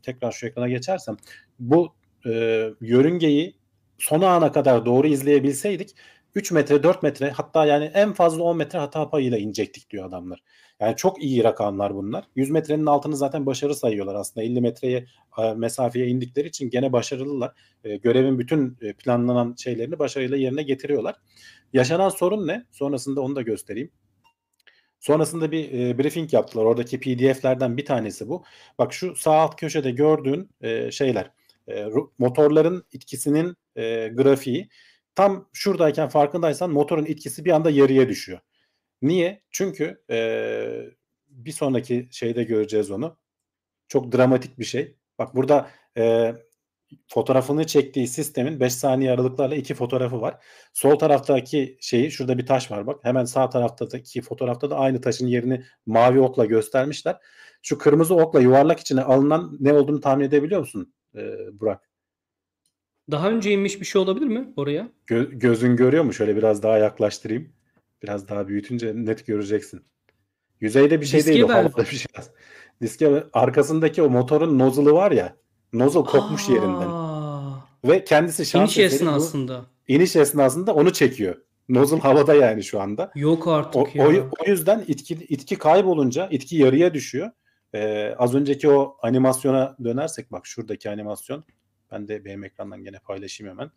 tekrar şu ekrana geçersem bu e, yörüngeyi son ana kadar doğru izleyebilseydik 3 metre 4 metre hatta yani en fazla 10 metre hata payıyla inecektik diyor adamlar. Yani çok iyi rakamlar bunlar. 100 metrenin altını zaten başarı sayıyorlar aslında. 50 metreye e, mesafeye indikleri için gene başarılılar. E, görevin bütün e, planlanan şeylerini başarıyla yerine getiriyorlar. Yaşanan sorun ne? Sonrasında onu da göstereyim. Sonrasında bir e, briefing yaptılar. Oradaki PDF'lerden bir tanesi bu. Bak şu sağ alt köşede gördüğün e, şeyler. E, motorların itkisinin e, grafiği. Tam şuradayken farkındaysan motorun itkisi bir anda yarıya düşüyor. Niye? Çünkü e, bir sonraki şeyde göreceğiz onu. Çok dramatik bir şey. Bak burada e, fotoğrafını çektiği sistemin 5 saniye aralıklarla iki fotoğrafı var. Sol taraftaki şeyi şurada bir taş var bak. Hemen sağ taraftaki fotoğrafta da aynı taşın yerini mavi okla göstermişler. Şu kırmızı okla yuvarlak içine alınan ne olduğunu tahmin edebiliyor musun e, Burak? Daha önce inmiş bir şey olabilir mi oraya? Gö- gözün görüyor mu? Şöyle biraz daha yaklaştırayım. Biraz daha büyütünce net göreceksin. Yüzeyde bir şey Diske değil o havada bir şey. Diske arkasındaki o motorun nozzle'ı var ya. Nozzle kopmuş Aa, yerinden. Ve kendisi şans İniş eseri bu esnasında. iniş esnasında onu çekiyor. Nozzle havada yani şu anda. Yok O, artık o, ya. o yüzden itki, itki kaybolunca itki yarıya düşüyor. Ee, az önceki o animasyona dönersek bak şuradaki animasyon. Ben de benim ekrandan gene paylaşayım hemen.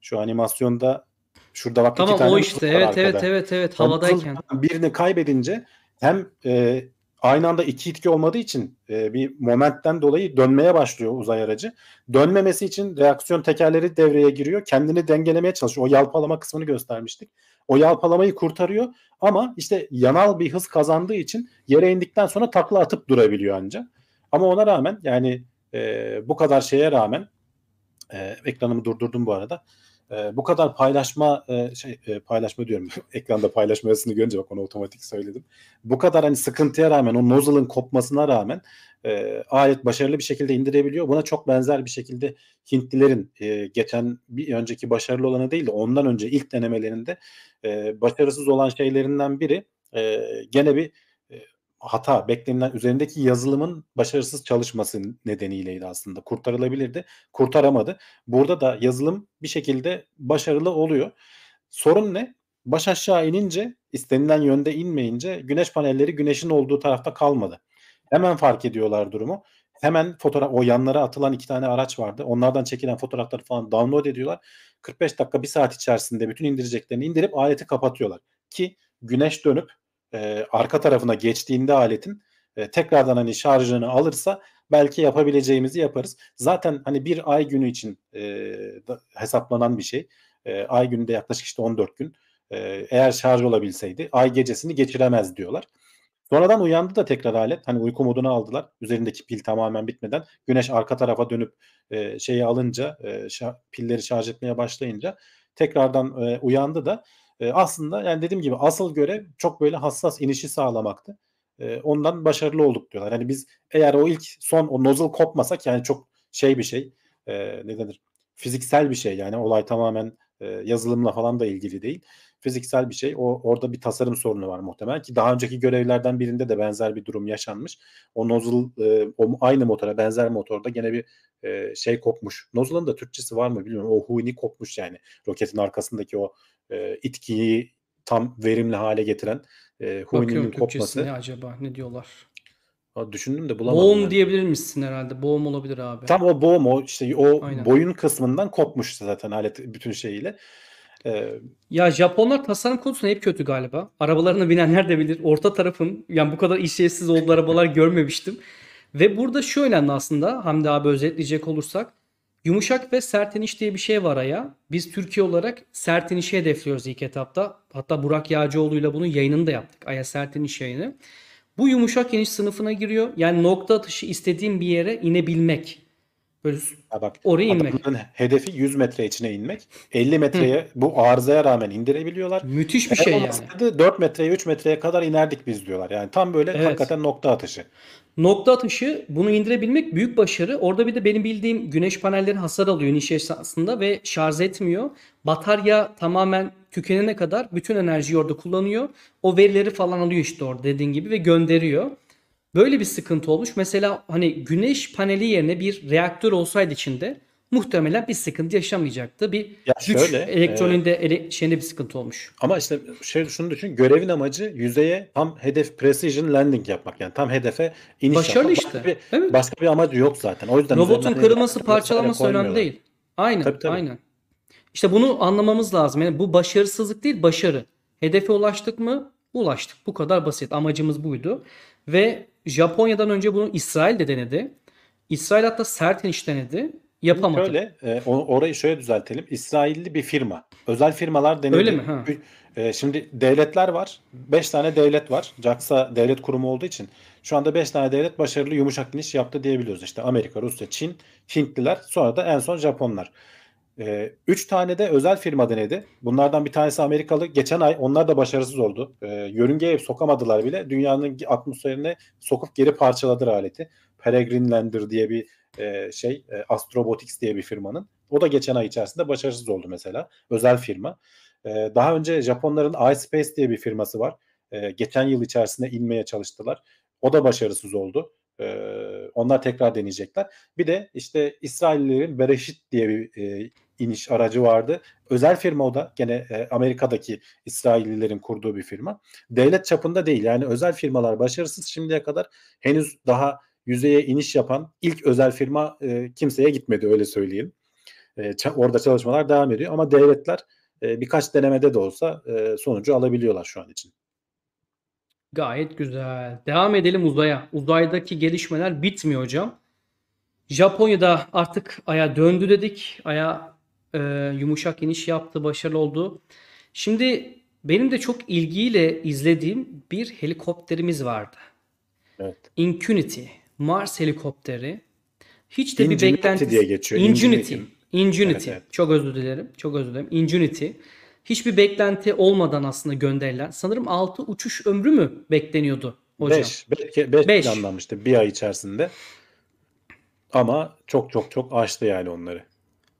Şu animasyonda şurada bak iki Tamam tane o işte. Evet arkada. evet evet evet havadayken. birini kaybedince hem e, aynı anda iki itki olmadığı için e, bir momentten dolayı dönmeye başlıyor uzay aracı. Dönmemesi için reaksiyon tekerleri devreye giriyor. Kendini dengelemeye çalışıyor. O yalpalama kısmını göstermiştik. O yalpalamayı kurtarıyor ama işte yanal bir hız kazandığı için yere indikten sonra takla atıp durabiliyor anca. Ama ona rağmen yani e, bu kadar şeye rağmen e, ekranımı durdurdum bu arada. E, bu kadar paylaşma e, şey e, paylaşma diyorum. Ekranda paylaşma görünce bak onu otomatik söyledim. Bu kadar hani sıkıntıya rağmen o nozzle'ın kopmasına rağmen e, alet başarılı bir şekilde indirebiliyor. Buna çok benzer bir şekilde Hintlilerin e, geçen bir önceki başarılı olanı değil de ondan önce ilk denemelerinde e, başarısız olan şeylerinden biri e, gene bir hata beklenilen üzerindeki yazılımın başarısız çalışması nedeniyleydi aslında. Kurtarılabilirdi. Kurtaramadı. Burada da yazılım bir şekilde başarılı oluyor. Sorun ne? Baş aşağı inince istenilen yönde inmeyince güneş panelleri güneşin olduğu tarafta kalmadı. Hemen fark ediyorlar durumu. Hemen fotoğraf o yanlara atılan iki tane araç vardı. Onlardan çekilen fotoğrafları falan download ediyorlar. 45 dakika bir saat içerisinde bütün indireceklerini indirip aleti kapatıyorlar. Ki güneş dönüp e, arka tarafına geçtiğinde aletin e, tekrardan hani şarjını alırsa belki yapabileceğimizi yaparız. Zaten hani bir ay günü için e, da- hesaplanan bir şey. E, ay gününde yaklaşık işte 14 gün. E, eğer şarj olabilseydi ay gecesini geçiremez diyorlar. Sonradan uyandı da tekrar alet. Hani uyku moduna aldılar. Üzerindeki pil tamamen bitmeden. Güneş arka tarafa dönüp e, şeyi alınca, e, şa- pilleri şarj etmeye başlayınca tekrardan e, uyandı da e, aslında yani dediğim gibi asıl görev çok böyle hassas inişi sağlamaktı. E, ondan başarılı olduk diyorlar. Hani biz eğer o ilk son o nozzle kopmasak yani çok şey bir şey e, ne denir fiziksel bir şey yani olay tamamen e, yazılımla falan da ilgili değil. Fiziksel bir şey. O orada bir tasarım sorunu var muhtemelen ki daha önceki görevlerden birinde de benzer bir durum yaşanmış. O nozzle e, o aynı motora benzer motorda gene bir e, şey kopmuş. Nozzle'ın da Türkçesi var mı bilmiyorum. O huyni kopmuş yani. Roketin arkasındaki o e, itkiyi tam verimli hale getiren e, Türkçesi kopması. ne acaba? Ne diyorlar? Ha, düşündüm de bulamadım. Boğum yani. diyebilir misin herhalde? Boğum olabilir abi. Tam o boğum o işte o Aynen. boyun kısmından kopmuş zaten alet bütün şeyiyle. Ee, Ya Japonlar tasarım konusunda hep kötü galiba. Arabalarına binenler de bilir. Orta tarafın yani bu kadar işlevsiz olduğu arabalar görmemiştim. Ve burada şu önemli aslında Hamdi abi özetleyecek olursak. Yumuşak ve sert iniş diye bir şey var Aya. Biz Türkiye olarak sert inişi hedefliyoruz ilk etapta. Hatta Burak Yağcıoğlu'yla bunun yayınını da yaptık. Aya sert iniş yayını. Bu yumuşak iniş sınıfına giriyor. Yani nokta atışı istediğim bir yere inebilmek. Böyle ha bak oraya inmek. hedefi 100 metre içine inmek. 50 metreye bu arızaya rağmen indirebiliyorlar. Müthiş bir Eğer şey yani. olmasaydı 4 metreye 3 metreye kadar inerdik biz diyorlar. Yani tam böyle Evet. hakikaten nokta atışı. Nokta atışı bunu indirebilmek büyük başarı. Orada bir de benim bildiğim güneş panelleri hasar alıyor iniş esnasında ve şarj etmiyor. Batarya tamamen tükenene kadar bütün enerjiyi orada kullanıyor. O verileri falan alıyor işte orada dediğin gibi ve gönderiyor. Böyle bir sıkıntı olmuş. Mesela hani güneş paneli yerine bir reaktör olsaydı içinde muhtemelen bir sıkıntı yaşamayacaktı. Bir Ya güç şöyle, elektroninde ele, şeyinde bir sıkıntı olmuş. Ama işte şey şunu düşün. Görevin amacı yüzeye tam hedef precision landing yapmak. Yani tam hedefe iniş Başarılı yapmak. işte. Başka bir, başka bir amacı yok zaten. O yüzden Robotun kırılması, vesaire parçalaması önemli değil. Aynen, Tabii, tabii. aynen. İşte bunu anlamamız lazım. Yani bu başarısızlık değil, başarı. Hedefe ulaştık mı? Ulaştık. Bu kadar basit. Amacımız buydu. Ve Japonya'dan önce bunu İsrail de denedi. İsrail hatta sert iniş denedi. Yapamadı. Şöyle e, orayı şöyle düzeltelim. İsrailli bir firma. Özel firmalar denedi. Öyle mi? Ha. E, şimdi devletler var. 5 tane devlet var. JAXA devlet kurumu olduğu için şu anda 5 tane devlet başarılı yumuşak iniş yaptı diyebiliyoruz. İşte Amerika, Rusya, Çin, Hintliler, sonra da en son Japonlar. 3 tane de özel firma denedi. Bunlardan bir tanesi Amerikalı. Geçen ay onlar da başarısız oldu. E, yörüngeye sokamadılar bile. Dünyanın atmosferine sokup geri parçaladılar aleti. Peregrine Lander diye bir e, şey e, Astrobotics diye bir firmanın. O da geçen ay içerisinde başarısız oldu mesela. Özel firma. E, daha önce Japonların iSpace diye bir firması var. E, geçen yıl içerisinde inmeye çalıştılar. O da başarısız oldu. E, onlar tekrar deneyecekler. Bir de işte İsraillilerin Bereshit diye bir e, iniş aracı vardı. Özel firma o da gene e, Amerika'daki İsraillilerin kurduğu bir firma. Devlet çapında değil yani özel firmalar başarısız şimdiye kadar henüz daha yüzeye iniş yapan ilk özel firma e, kimseye gitmedi öyle söyleyeyim. E, orada çalışmalar devam ediyor ama devletler e, birkaç denemede de olsa e, sonucu alabiliyorlar şu an için. Gayet güzel. Devam edelim uzaya. Uzaydaki gelişmeler bitmiyor hocam. Japonya'da artık aya döndü dedik. Aya e, yumuşak iniş yaptı, başarılı oldu. Şimdi benim de çok ilgiyle izlediğim bir helikopterimiz vardı. Evet. Ingenuity, Mars helikopteri. Hiç de bir Ingenuity beklentisi diye geçiyor. Ingenuity. Ingenuity. Evet, evet. Çok özür dilerim. Çok özür dilerim. Ingenuity. Hiçbir beklenti olmadan aslında gönderilen. Sanırım 6 uçuş ömrü mü bekleniyordu hocam? 5 5 Beş. planlanmıştı bir ay içerisinde. Ama çok çok çok aştı yani onları.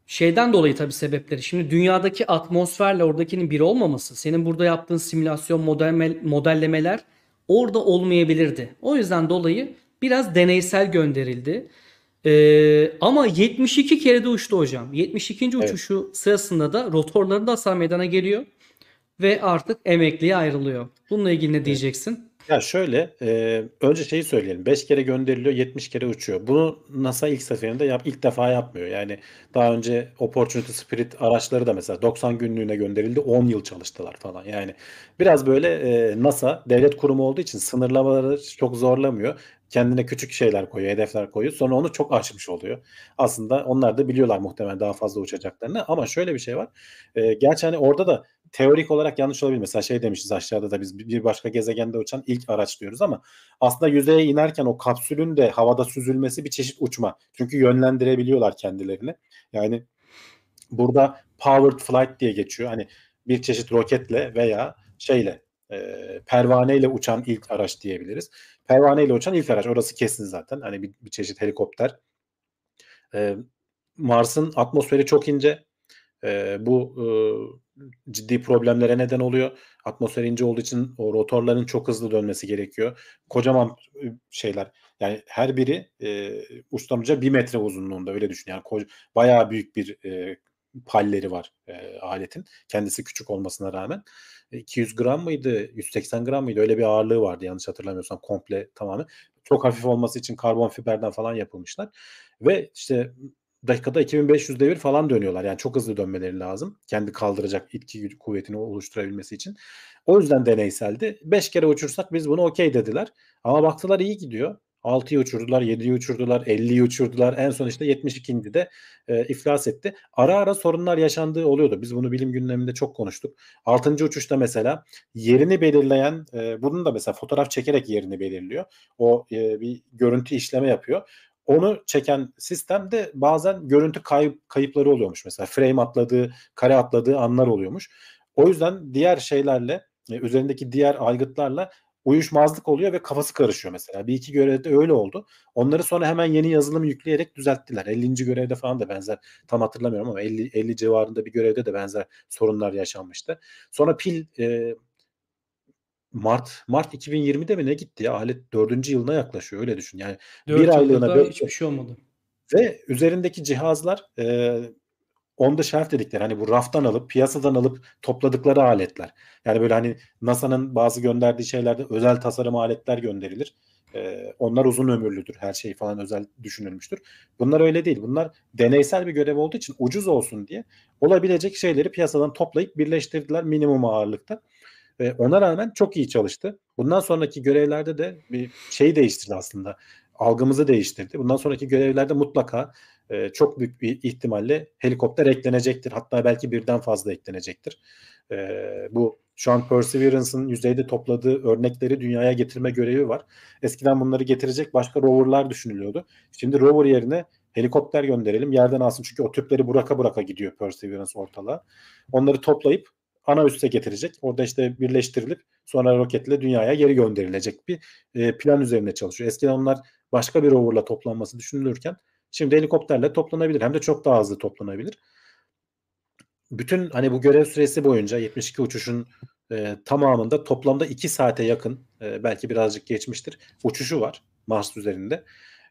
Şeyden dolayı tabii sebepleri. Şimdi dünyadaki atmosferle oradakinin bir olmaması, senin burada yaptığın simülasyon modelleme- modellemeler orada olmayabilirdi. O yüzden dolayı biraz deneysel gönderildi. Ee, ama 72 kere de uçtu hocam. 72. Evet. uçuşu sırasında da rotorlarında hasar meydana geliyor ve artık emekliye ayrılıyor. Bununla ilgili ne diyeceksin? Ya şöyle, e, önce şeyi söyleyelim. 5 kere gönderiliyor, 70 kere uçuyor. Bunu NASA ilk seferinde yap, ilk defa yapmıyor. Yani daha önce Opportunity Spirit araçları da mesela 90 günlüğüne gönderildi, 10 yıl çalıştılar falan. Yani biraz böyle e, NASA devlet kurumu olduğu için sınırlamaları çok zorlamıyor. Kendine küçük şeyler koyuyor, hedefler koyuyor. Sonra onu çok aşmış oluyor. Aslında onlar da biliyorlar muhtemelen daha fazla uçacaklarını. Ama şöyle bir şey var. E, gerçi hani orada da teorik olarak yanlış olabilir. Mesela şey demişiz aşağıda da biz bir başka gezegende uçan ilk araç diyoruz ama aslında yüzeye inerken o kapsülün de havada süzülmesi bir çeşit uçma. Çünkü yönlendirebiliyorlar kendilerini. Yani burada powered flight diye geçiyor. Hani bir çeşit roketle veya şeyle e, pervaneyle uçan ilk araç diyebiliriz. Pervaneyle uçan ilk araç orası kesin zaten. Hani bir, bir çeşit helikopter. E, Mars'ın atmosferi çok ince. E, bu e, ciddi problemlere neden oluyor. Atmosfer ince olduğu için o rotorların çok hızlı dönmesi gerekiyor. Kocaman şeyler. Yani her biri e, uçtan bir metre uzunluğunda öyle düşün. Yani ko- bayağı büyük bir e, palleri var e, aletin. Kendisi küçük olmasına rağmen. 200 gram mıydı? 180 gram mıydı? Öyle bir ağırlığı vardı yanlış hatırlamıyorsam komple tamamen. Çok hafif olması için karbon fiberden falan yapılmışlar. Ve işte dakikada 2500 devir falan dönüyorlar. Yani çok hızlı dönmeleri lazım. Kendi kaldıracak itki kuvvetini oluşturabilmesi için. O yüzden deneyseldi. 5 kere uçursak biz bunu okey dediler. Ama baktılar iyi gidiyor. 6'yı uçurdular, 7'yi uçurdular, 50'yi uçurdular. En son işte 72. de e, iflas etti. Ara ara sorunlar yaşandığı oluyordu. Biz bunu bilim gündeminde çok konuştuk. 6. uçuşta mesela yerini belirleyen, e, bunun da mesela fotoğraf çekerek yerini belirliyor. O e, bir görüntü işleme yapıyor. Onu çeken sistemde bazen görüntü kayıp, kayıpları oluyormuş. Mesela frame atladığı, kare atladığı anlar oluyormuş. O yüzden diğer şeylerle, e, üzerindeki diğer aygıtlarla uyuşmazlık oluyor ve kafası karışıyor mesela. Bir iki görevde öyle oldu. Onları sonra hemen yeni yazılım yükleyerek düzelttiler. 50. görevde falan da benzer tam hatırlamıyorum ama 50 50 civarında bir görevde de benzer sorunlar yaşanmıştı. Sonra pil e, Mart Mart 2020'de mi ne gitti ya? Alet 4. yılına yaklaşıyor öyle düşün. Yani Dört bir aylığına böyle hiçbir şey olmadı. ve üzerindeki cihazlar e, on the shelf dedikleri hani bu raftan alıp piyasadan alıp topladıkları aletler. Yani böyle hani NASA'nın bazı gönderdiği şeylerde özel tasarım aletler gönderilir. Ee, onlar uzun ömürlüdür. Her şey falan özel düşünülmüştür. Bunlar öyle değil. Bunlar deneysel bir görev olduğu için ucuz olsun diye olabilecek şeyleri piyasadan toplayıp birleştirdiler minimum ağırlıkta. Ee, ona rağmen çok iyi çalıştı. Bundan sonraki görevlerde de bir şey değiştirdi aslında. Algımızı değiştirdi. Bundan sonraki görevlerde mutlaka e, çok büyük bir ihtimalle helikopter eklenecektir. Hatta belki birden fazla eklenecektir. E, bu şu an Perseverance'ın yüzeyde topladığı örnekleri dünyaya getirme görevi var. Eskiden bunları getirecek başka roverlar düşünülüyordu. Şimdi rover yerine helikopter gönderelim yerden alsın. Çünkü o tüpleri bıraka bıraka gidiyor Perseverance ortalığa. Onları toplayıp ana üste getirecek. Orada işte birleştirilip sonra roketle dünyaya geri gönderilecek bir e, plan üzerine çalışıyor. Eskiden onlar başka bir roverla toplanması düşünülürken Şimdi helikopterle toplanabilir. Hem de çok daha hızlı toplanabilir. Bütün hani bu görev süresi boyunca 72 uçuşun e, tamamında toplamda 2 saate yakın e, belki birazcık geçmiştir. Uçuşu var Mars üzerinde.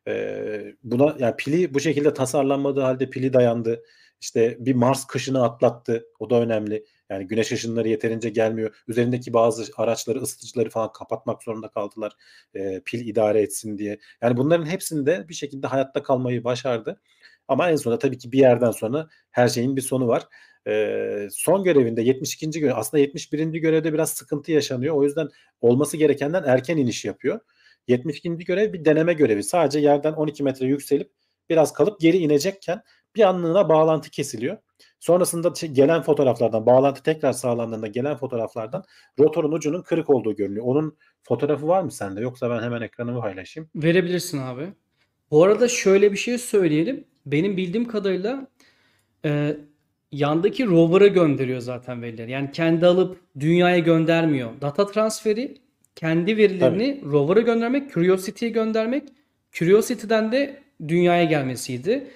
E, buna yani pili bu şekilde tasarlanmadığı halde pili dayandı. İşte bir Mars kışını atlattı. O da önemli. Yani güneş ışınları yeterince gelmiyor. Üzerindeki bazı araçları, ısıtıcıları falan kapatmak zorunda kaldılar. E, pil idare etsin diye. Yani bunların hepsinde bir şekilde hayatta kalmayı başardı. Ama en sonunda tabii ki bir yerden sonra her şeyin bir sonu var. E, son görevinde 72. görev aslında 71. görevde biraz sıkıntı yaşanıyor. O yüzden olması gerekenden erken iniş yapıyor. 72. görev bir deneme görevi. Sadece yerden 12 metre yükselip biraz kalıp geri inecekken bir anlığına bağlantı kesiliyor. Sonrasında gelen fotoğraflardan, bağlantı tekrar sağlandığında gelen fotoğraflardan rotorun ucunun kırık olduğu görünüyor. Onun fotoğrafı var mı sende? Yoksa ben hemen ekranımı paylaşayım. Verebilirsin abi. Bu arada şöyle bir şey söyleyelim. Benim bildiğim kadarıyla e, yandaki rover'a gönderiyor zaten verileri. Yani kendi alıp dünyaya göndermiyor. Data transferi kendi verilerini rover'a göndermek, Curiosity'ye göndermek, Curiosity'den de dünyaya gelmesiydi.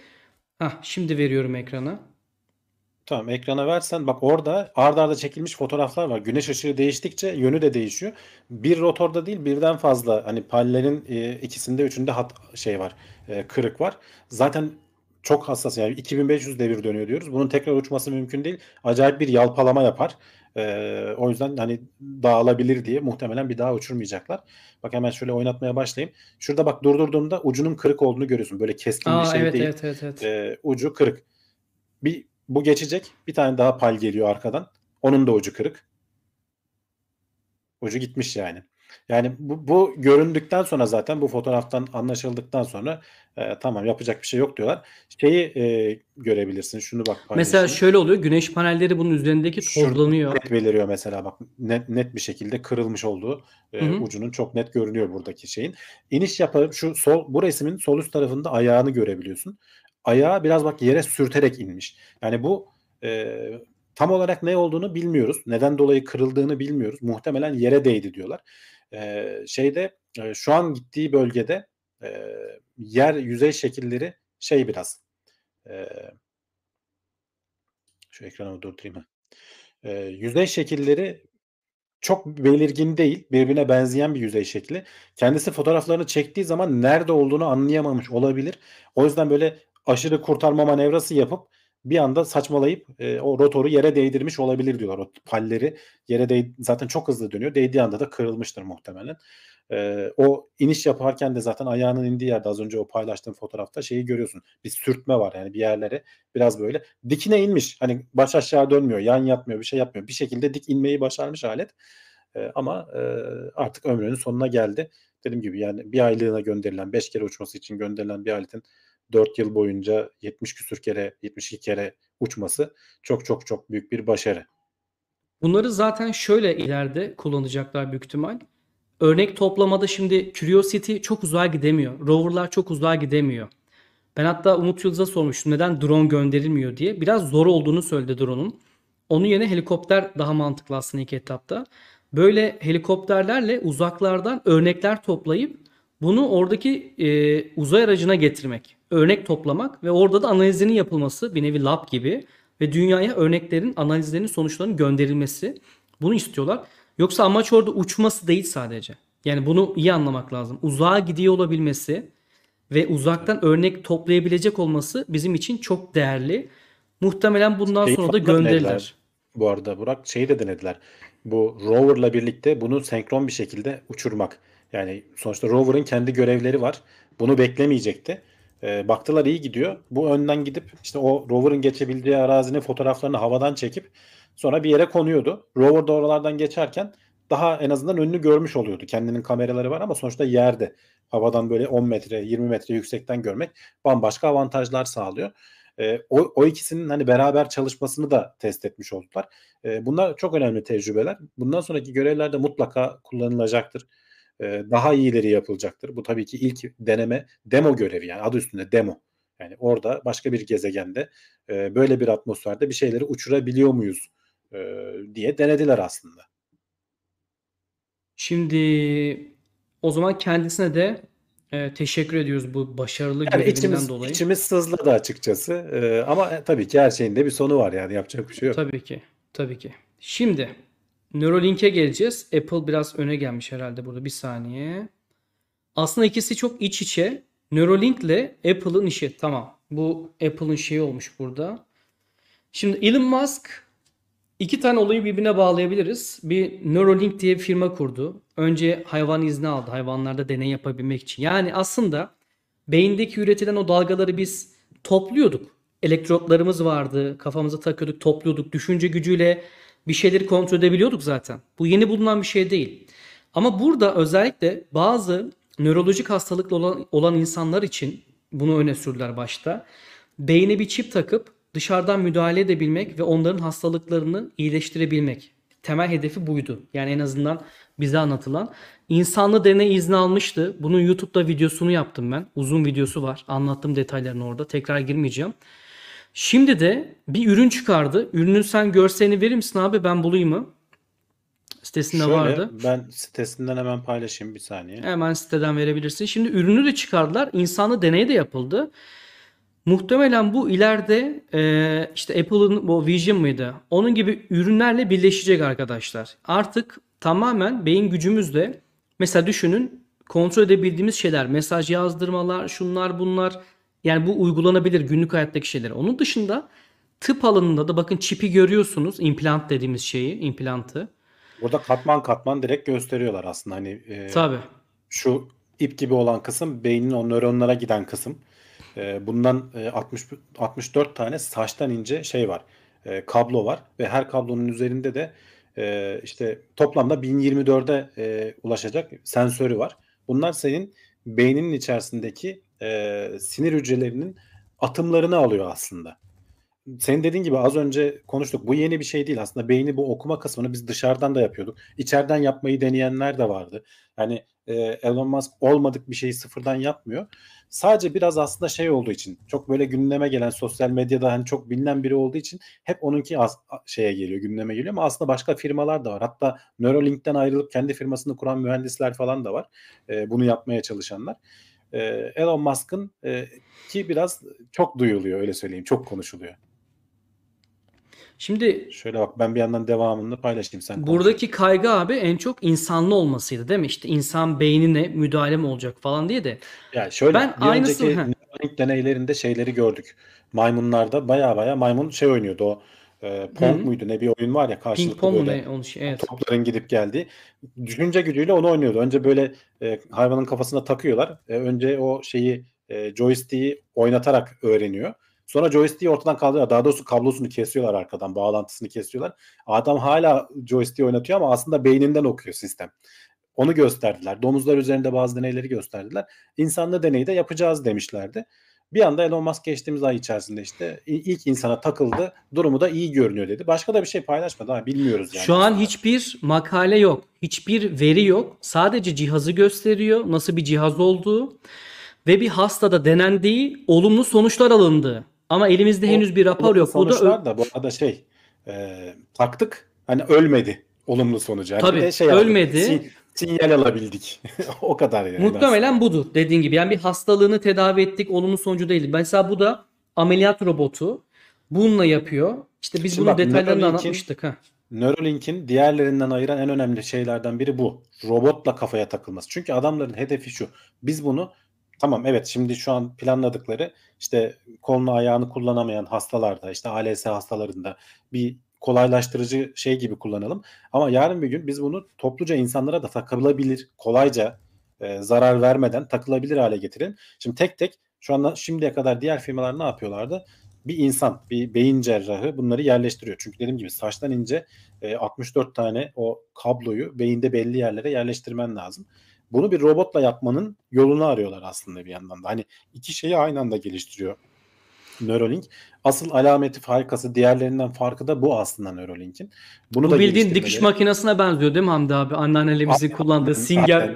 Hah, şimdi veriyorum ekrana. Tamam ekrana versen bak orada ard arda çekilmiş fotoğraflar var. Güneş ışığı değiştikçe yönü de değişiyor. Bir rotorda değil birden fazla hani pallerin e, ikisinde üçünde hat şey var. E, kırık var. Zaten çok hassas yani 2500 devir dönüyor diyoruz. Bunun tekrar uçması mümkün değil. Acayip bir yalpalama yapar. E, o yüzden hani dağılabilir diye muhtemelen bir daha uçurmayacaklar. Bak hemen şöyle oynatmaya başlayayım. Şurada bak durdurduğumda ucunun kırık olduğunu görüyorsun. Böyle keskin Aa bir şey evet değil. evet evet evet. E, ucu kırık. Bir bu geçecek. Bir tane daha pal geliyor arkadan. Onun da ucu kırık. Ucu gitmiş yani. Yani bu, bu göründükten sonra zaten bu fotoğraftan anlaşıldıktan sonra e, tamam yapacak bir şey yok diyorlar. Şeyi e, görebilirsin. Şunu bak Mesela paylaşayım. şöyle oluyor. Güneş panelleri bunun üzerindeki Şurada tozlanıyor. net beliriyor mesela bak net net bir şekilde kırılmış olduğu e, Hı hı. ucunun çok net görünüyor buradaki şeyin. İniş yapıp şu sol bu resmin sol üst tarafında ayağını görebiliyorsun. Ayağı biraz bak yere sürterek inmiş. Yani bu e, tam olarak ne olduğunu bilmiyoruz. Neden dolayı kırıldığını bilmiyoruz. Muhtemelen yere değdi diyorlar. Şeyde şu an gittiği bölgede yer yüzey şekilleri şey biraz e, şu ekranı durdurayım. E, yüzey şekilleri çok belirgin değil. Birbirine benzeyen bir yüzey şekli. Kendisi fotoğraflarını çektiği zaman nerede olduğunu anlayamamış olabilir. O yüzden böyle aşırı kurtarma manevrası yapıp bir anda saçmalayıp e, o rotoru yere değdirmiş olabilir diyorlar. O palleri yere değ zaten çok hızlı dönüyor. Değdiği anda da kırılmıştır muhtemelen. E, o iniş yaparken de zaten ayağının indiği yerde az önce o paylaştığım fotoğrafta şeyi görüyorsun. Bir sürtme var yani bir yerlere biraz böyle dikine inmiş. Hani baş aşağı dönmüyor, yan yatmıyor, bir şey yapmıyor. Bir şekilde dik inmeyi başarmış alet. E, ama e, artık ömrünün sonuna geldi. Dediğim gibi yani bir aylığına gönderilen, 5 kere uçması için gönderilen bir aletin 4 yıl boyunca 70 küsür kere, 72 kere uçması çok çok çok büyük bir başarı. Bunları zaten şöyle ileride kullanacaklar büyük ihtimal. Örnek toplamada şimdi Curiosity çok uzağa gidemiyor. Rover'lar çok uzağa gidemiyor. Ben hatta Umut Yıldız'a sormuştum neden drone gönderilmiyor diye. Biraz zor olduğunu söyledi drone'un. Onun yerine helikopter daha mantıklı aslında ilk etapta. Böyle helikopterlerle uzaklardan örnekler toplayıp bunu oradaki e, uzay aracına getirmek. Örnek toplamak ve orada da analizinin yapılması bir nevi lab gibi ve dünyaya örneklerin analizlerinin sonuçlarının gönderilmesi. Bunu istiyorlar. Yoksa amaç orada uçması değil sadece. Yani bunu iyi anlamak lazım. Uzağa gidiyor olabilmesi ve uzaktan örnek toplayabilecek olması bizim için çok değerli. Muhtemelen bundan Şeyi sonra da gönderirler. bu arada Burak. Şeyi de denediler. Bu rover'la birlikte bunu senkron bir şekilde uçurmak. Yani sonuçta rover'ın kendi görevleri var. Bunu beklemeyecekti. E, baktılar iyi gidiyor. Bu önden gidip işte o rover'ın geçebildiği arazinin fotoğraflarını havadan çekip sonra bir yere konuyordu. Rover da oralardan geçerken daha en azından önünü görmüş oluyordu. Kendinin kameraları var ama sonuçta yerde. Havadan böyle 10 metre, 20 metre yüksekten görmek bambaşka avantajlar sağlıyor. E, o, o ikisinin hani beraber çalışmasını da test etmiş oldular. E, bunlar çok önemli tecrübeler. Bundan sonraki görevlerde mutlaka kullanılacaktır. E, daha iyileri yapılacaktır. Bu tabii ki ilk deneme, demo görevi yani adı üstünde demo. Yani orada başka bir gezegende e, böyle bir atmosferde bir şeyleri uçurabiliyor muyuz e, diye denediler aslında. Şimdi o zaman kendisine de e, teşekkür ediyoruz bu başarılı Yani görevinden içimiz dolayı. içimiz sızladı açıkçası. E, ama tabii ki her şeyin de bir sonu var yani yapacak bir şey yok. Tabii ki. Tabii ki. Şimdi Neuralink'e geleceğiz. Apple biraz öne gelmiş herhalde burada. Bir saniye. Aslında ikisi çok iç içe. Neuralink ile Apple'ın işi. Tamam. Bu Apple'ın şeyi olmuş burada. Şimdi Elon Musk iki tane olayı birbirine bağlayabiliriz. Bir Neuralink diye bir firma kurdu. Önce hayvan izni aldı. Hayvanlarda deney yapabilmek için. Yani aslında beyindeki üretilen o dalgaları biz topluyorduk. Elektrotlarımız vardı. Kafamıza takıyorduk, topluyorduk. Düşünce gücüyle bir şeyleri kontrol edebiliyorduk zaten. Bu yeni bulunan bir şey değil. Ama burada özellikle bazı nörolojik hastalıklı olan, olan insanlar için bunu öne sürdüler başta. Beyne bir çip takıp dışarıdan müdahale edebilmek ve onların hastalıklarını iyileştirebilmek. Temel hedefi buydu. Yani en azından bize anlatılan. İnsanlı deney izni almıştı. Bunun YouTube'da videosunu yaptım ben. Uzun videosu var. Anlattım detaylarını orada. Tekrar girmeyeceğim. Şimdi de bir ürün çıkardı. Ürünün sen görselini verir misin abi? Ben bulayım mı? Sitesinde Şöyle vardı. ben sitesinden hemen paylaşayım bir saniye. Hemen siteden verebilirsin. Şimdi ürünü de çıkardılar. İnsanlı deney de yapıldı. Muhtemelen bu ileride e, işte Apple'ın bu Vision mıydı? Onun gibi ürünlerle birleşecek arkadaşlar. Artık tamamen beyin gücümüzle mesela düşünün kontrol edebildiğimiz şeyler, mesaj yazdırmalar, şunlar bunlar yani bu uygulanabilir günlük hayattaki şeyler. Onun dışında tıp alanında da bakın çipi görüyorsunuz. implant dediğimiz şeyi, implantı. Burada katman katman direkt gösteriyorlar aslında hani e, Tabii. şu ip gibi olan kısım beynin o nöronlara giden kısım. E, bundan e, 60 64 tane saçtan ince şey var. E, kablo var ve her kablonun üzerinde de e, işte toplamda 1024'e e, ulaşacak sensörü var. Bunlar senin beyninin içerisindeki e, sinir hücrelerinin atımlarını alıyor aslında. Senin dediğin gibi az önce konuştuk. Bu yeni bir şey değil aslında. Beyni bu okuma kısmını biz dışarıdan da yapıyorduk. İçeriden yapmayı deneyenler de vardı. Yani e, Elon Musk olmadık bir şeyi sıfırdan yapmıyor. Sadece biraz aslında şey olduğu için çok böyle gündeme gelen sosyal medyada hani çok bilinen biri olduğu için hep onunki az, şeye geliyor gündeme geliyor ama aslında başka firmalar da var. Hatta Neuralink'ten ayrılıp kendi firmasını kuran mühendisler falan da var. E, bunu yapmaya çalışanlar. E, Elon Musk'ın e, ki biraz çok duyuluyor öyle söyleyeyim. Çok konuşuluyor. Şimdi Şöyle bak ben bir yandan devamını paylaşayım sen. konuş. buradaki kaygı abi en çok insanlı olmasıydı değil mi? İşte insan beynine müdahale mi olacak falan diye de. Yani şöyle Ben bir aynısı- önceki deneylerinde şeyleri gördük. Maymunlarda baya baya maymun şey oynuyordu o e, Pong muydu ne bir oyun var ya Ping karşılıklı pong mu böyle ne? Onu şey, evet. topların gidip geldiği. Düşünce gücüyle onu oynuyordu. Önce böyle e, hayvanın kafasına takıyorlar. E, önce o şeyi e, joystick'i oynatarak öğreniyor. Sonra joystick'i ortadan kaldırıyorlar. Daha doğrusu kablosunu kesiyorlar arkadan. Bağlantısını kesiyorlar. Adam hala joystick'i oynatıyor ama aslında beyninden okuyor sistem. Onu gösterdiler. Domuzlar üzerinde bazı deneyleri gösterdiler. İnsanlı deneyi de yapacağız demişlerdi. Bir anda Elon Musk geçtiğimiz ay içerisinde işte ilk insana takıldı. Durumu da iyi görünüyor dedi. Başka da bir şey paylaşmadı. Ha, bilmiyoruz yani. Şu an hiçbir makale yok. Hiçbir veri yok. Sadece cihazı gösteriyor. Nasıl bir cihaz olduğu ve bir hastada denendiği olumlu sonuçlar alındığı. Ama elimizde henüz bir rapor yok. Bu da da bu arada şey e, taktık hani ölmedi olumlu sonucu. Yani Tabii, şey ölmedi. sin- sinyal alabildik. o kadar yani. Muhtemelen aslında. budur dediğin gibi. Yani bir hastalığını tedavi ettik olumlu sonucu değil. Mesela bu da ameliyat robotu. Bununla yapıyor. İşte biz Şimdi bunun bak, detaylarını anlatmıştık. Ha. Neuralink'in diğerlerinden ayıran en önemli şeylerden biri bu. Robotla kafaya takılması. Çünkü adamların hedefi şu. Biz bunu tamam evet şimdi şu an planladıkları işte kolunu ayağını kullanamayan hastalarda işte ALS hastalarında bir kolaylaştırıcı şey gibi kullanalım. Ama yarın bir gün biz bunu topluca insanlara da takılabilir, kolayca e, zarar vermeden takılabilir hale getirelim. Şimdi tek tek şu anda şimdiye kadar diğer firmalar ne yapıyorlardı? Bir insan, bir beyin cerrahı bunları yerleştiriyor. Çünkü dediğim gibi saçtan ince e, 64 tane o kabloyu beyinde belli yerlere yerleştirmen lazım. Bunu bir robotla yapmanın yolunu arıyorlar aslında bir yandan da. Hani iki şeyi aynı anda geliştiriyor Neuralink. Asıl alameti farkası diğerlerinden farkı da bu aslında Neuralink'in. Bunu Bu da bildiğin dikiş makinesine benziyor değil mi Hamdi abi? Anneannelerimizin kullandığı singer.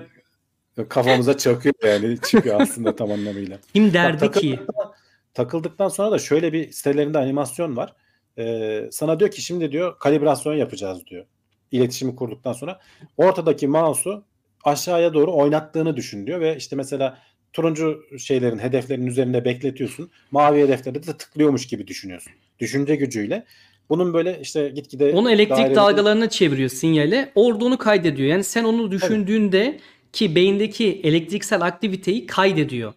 Kafamıza çakıyor yani çıkıyor aslında tam anlamıyla. Kim derdi Bak, ki? takıldıktan, takıldıktan sonra da şöyle bir sitelerinde animasyon var. Ee, sana diyor ki şimdi diyor kalibrasyon yapacağız diyor. İletişimi kurduktan sonra ortadaki mouse'u aşağıya doğru oynattığını düşün diyor ve işte mesela turuncu şeylerin hedeflerin üzerinde bekletiyorsun. Mavi hedeflerde de tıklıyormuş gibi düşünüyorsun. Düşünce gücüyle. Bunun böyle işte gitgide Onu elektrik daireli- dalgalarına çeviriyor sinyale. Orada onu kaydediyor. Yani sen onu düşündüğünde ki beyindeki elektriksel aktiviteyi kaydediyor.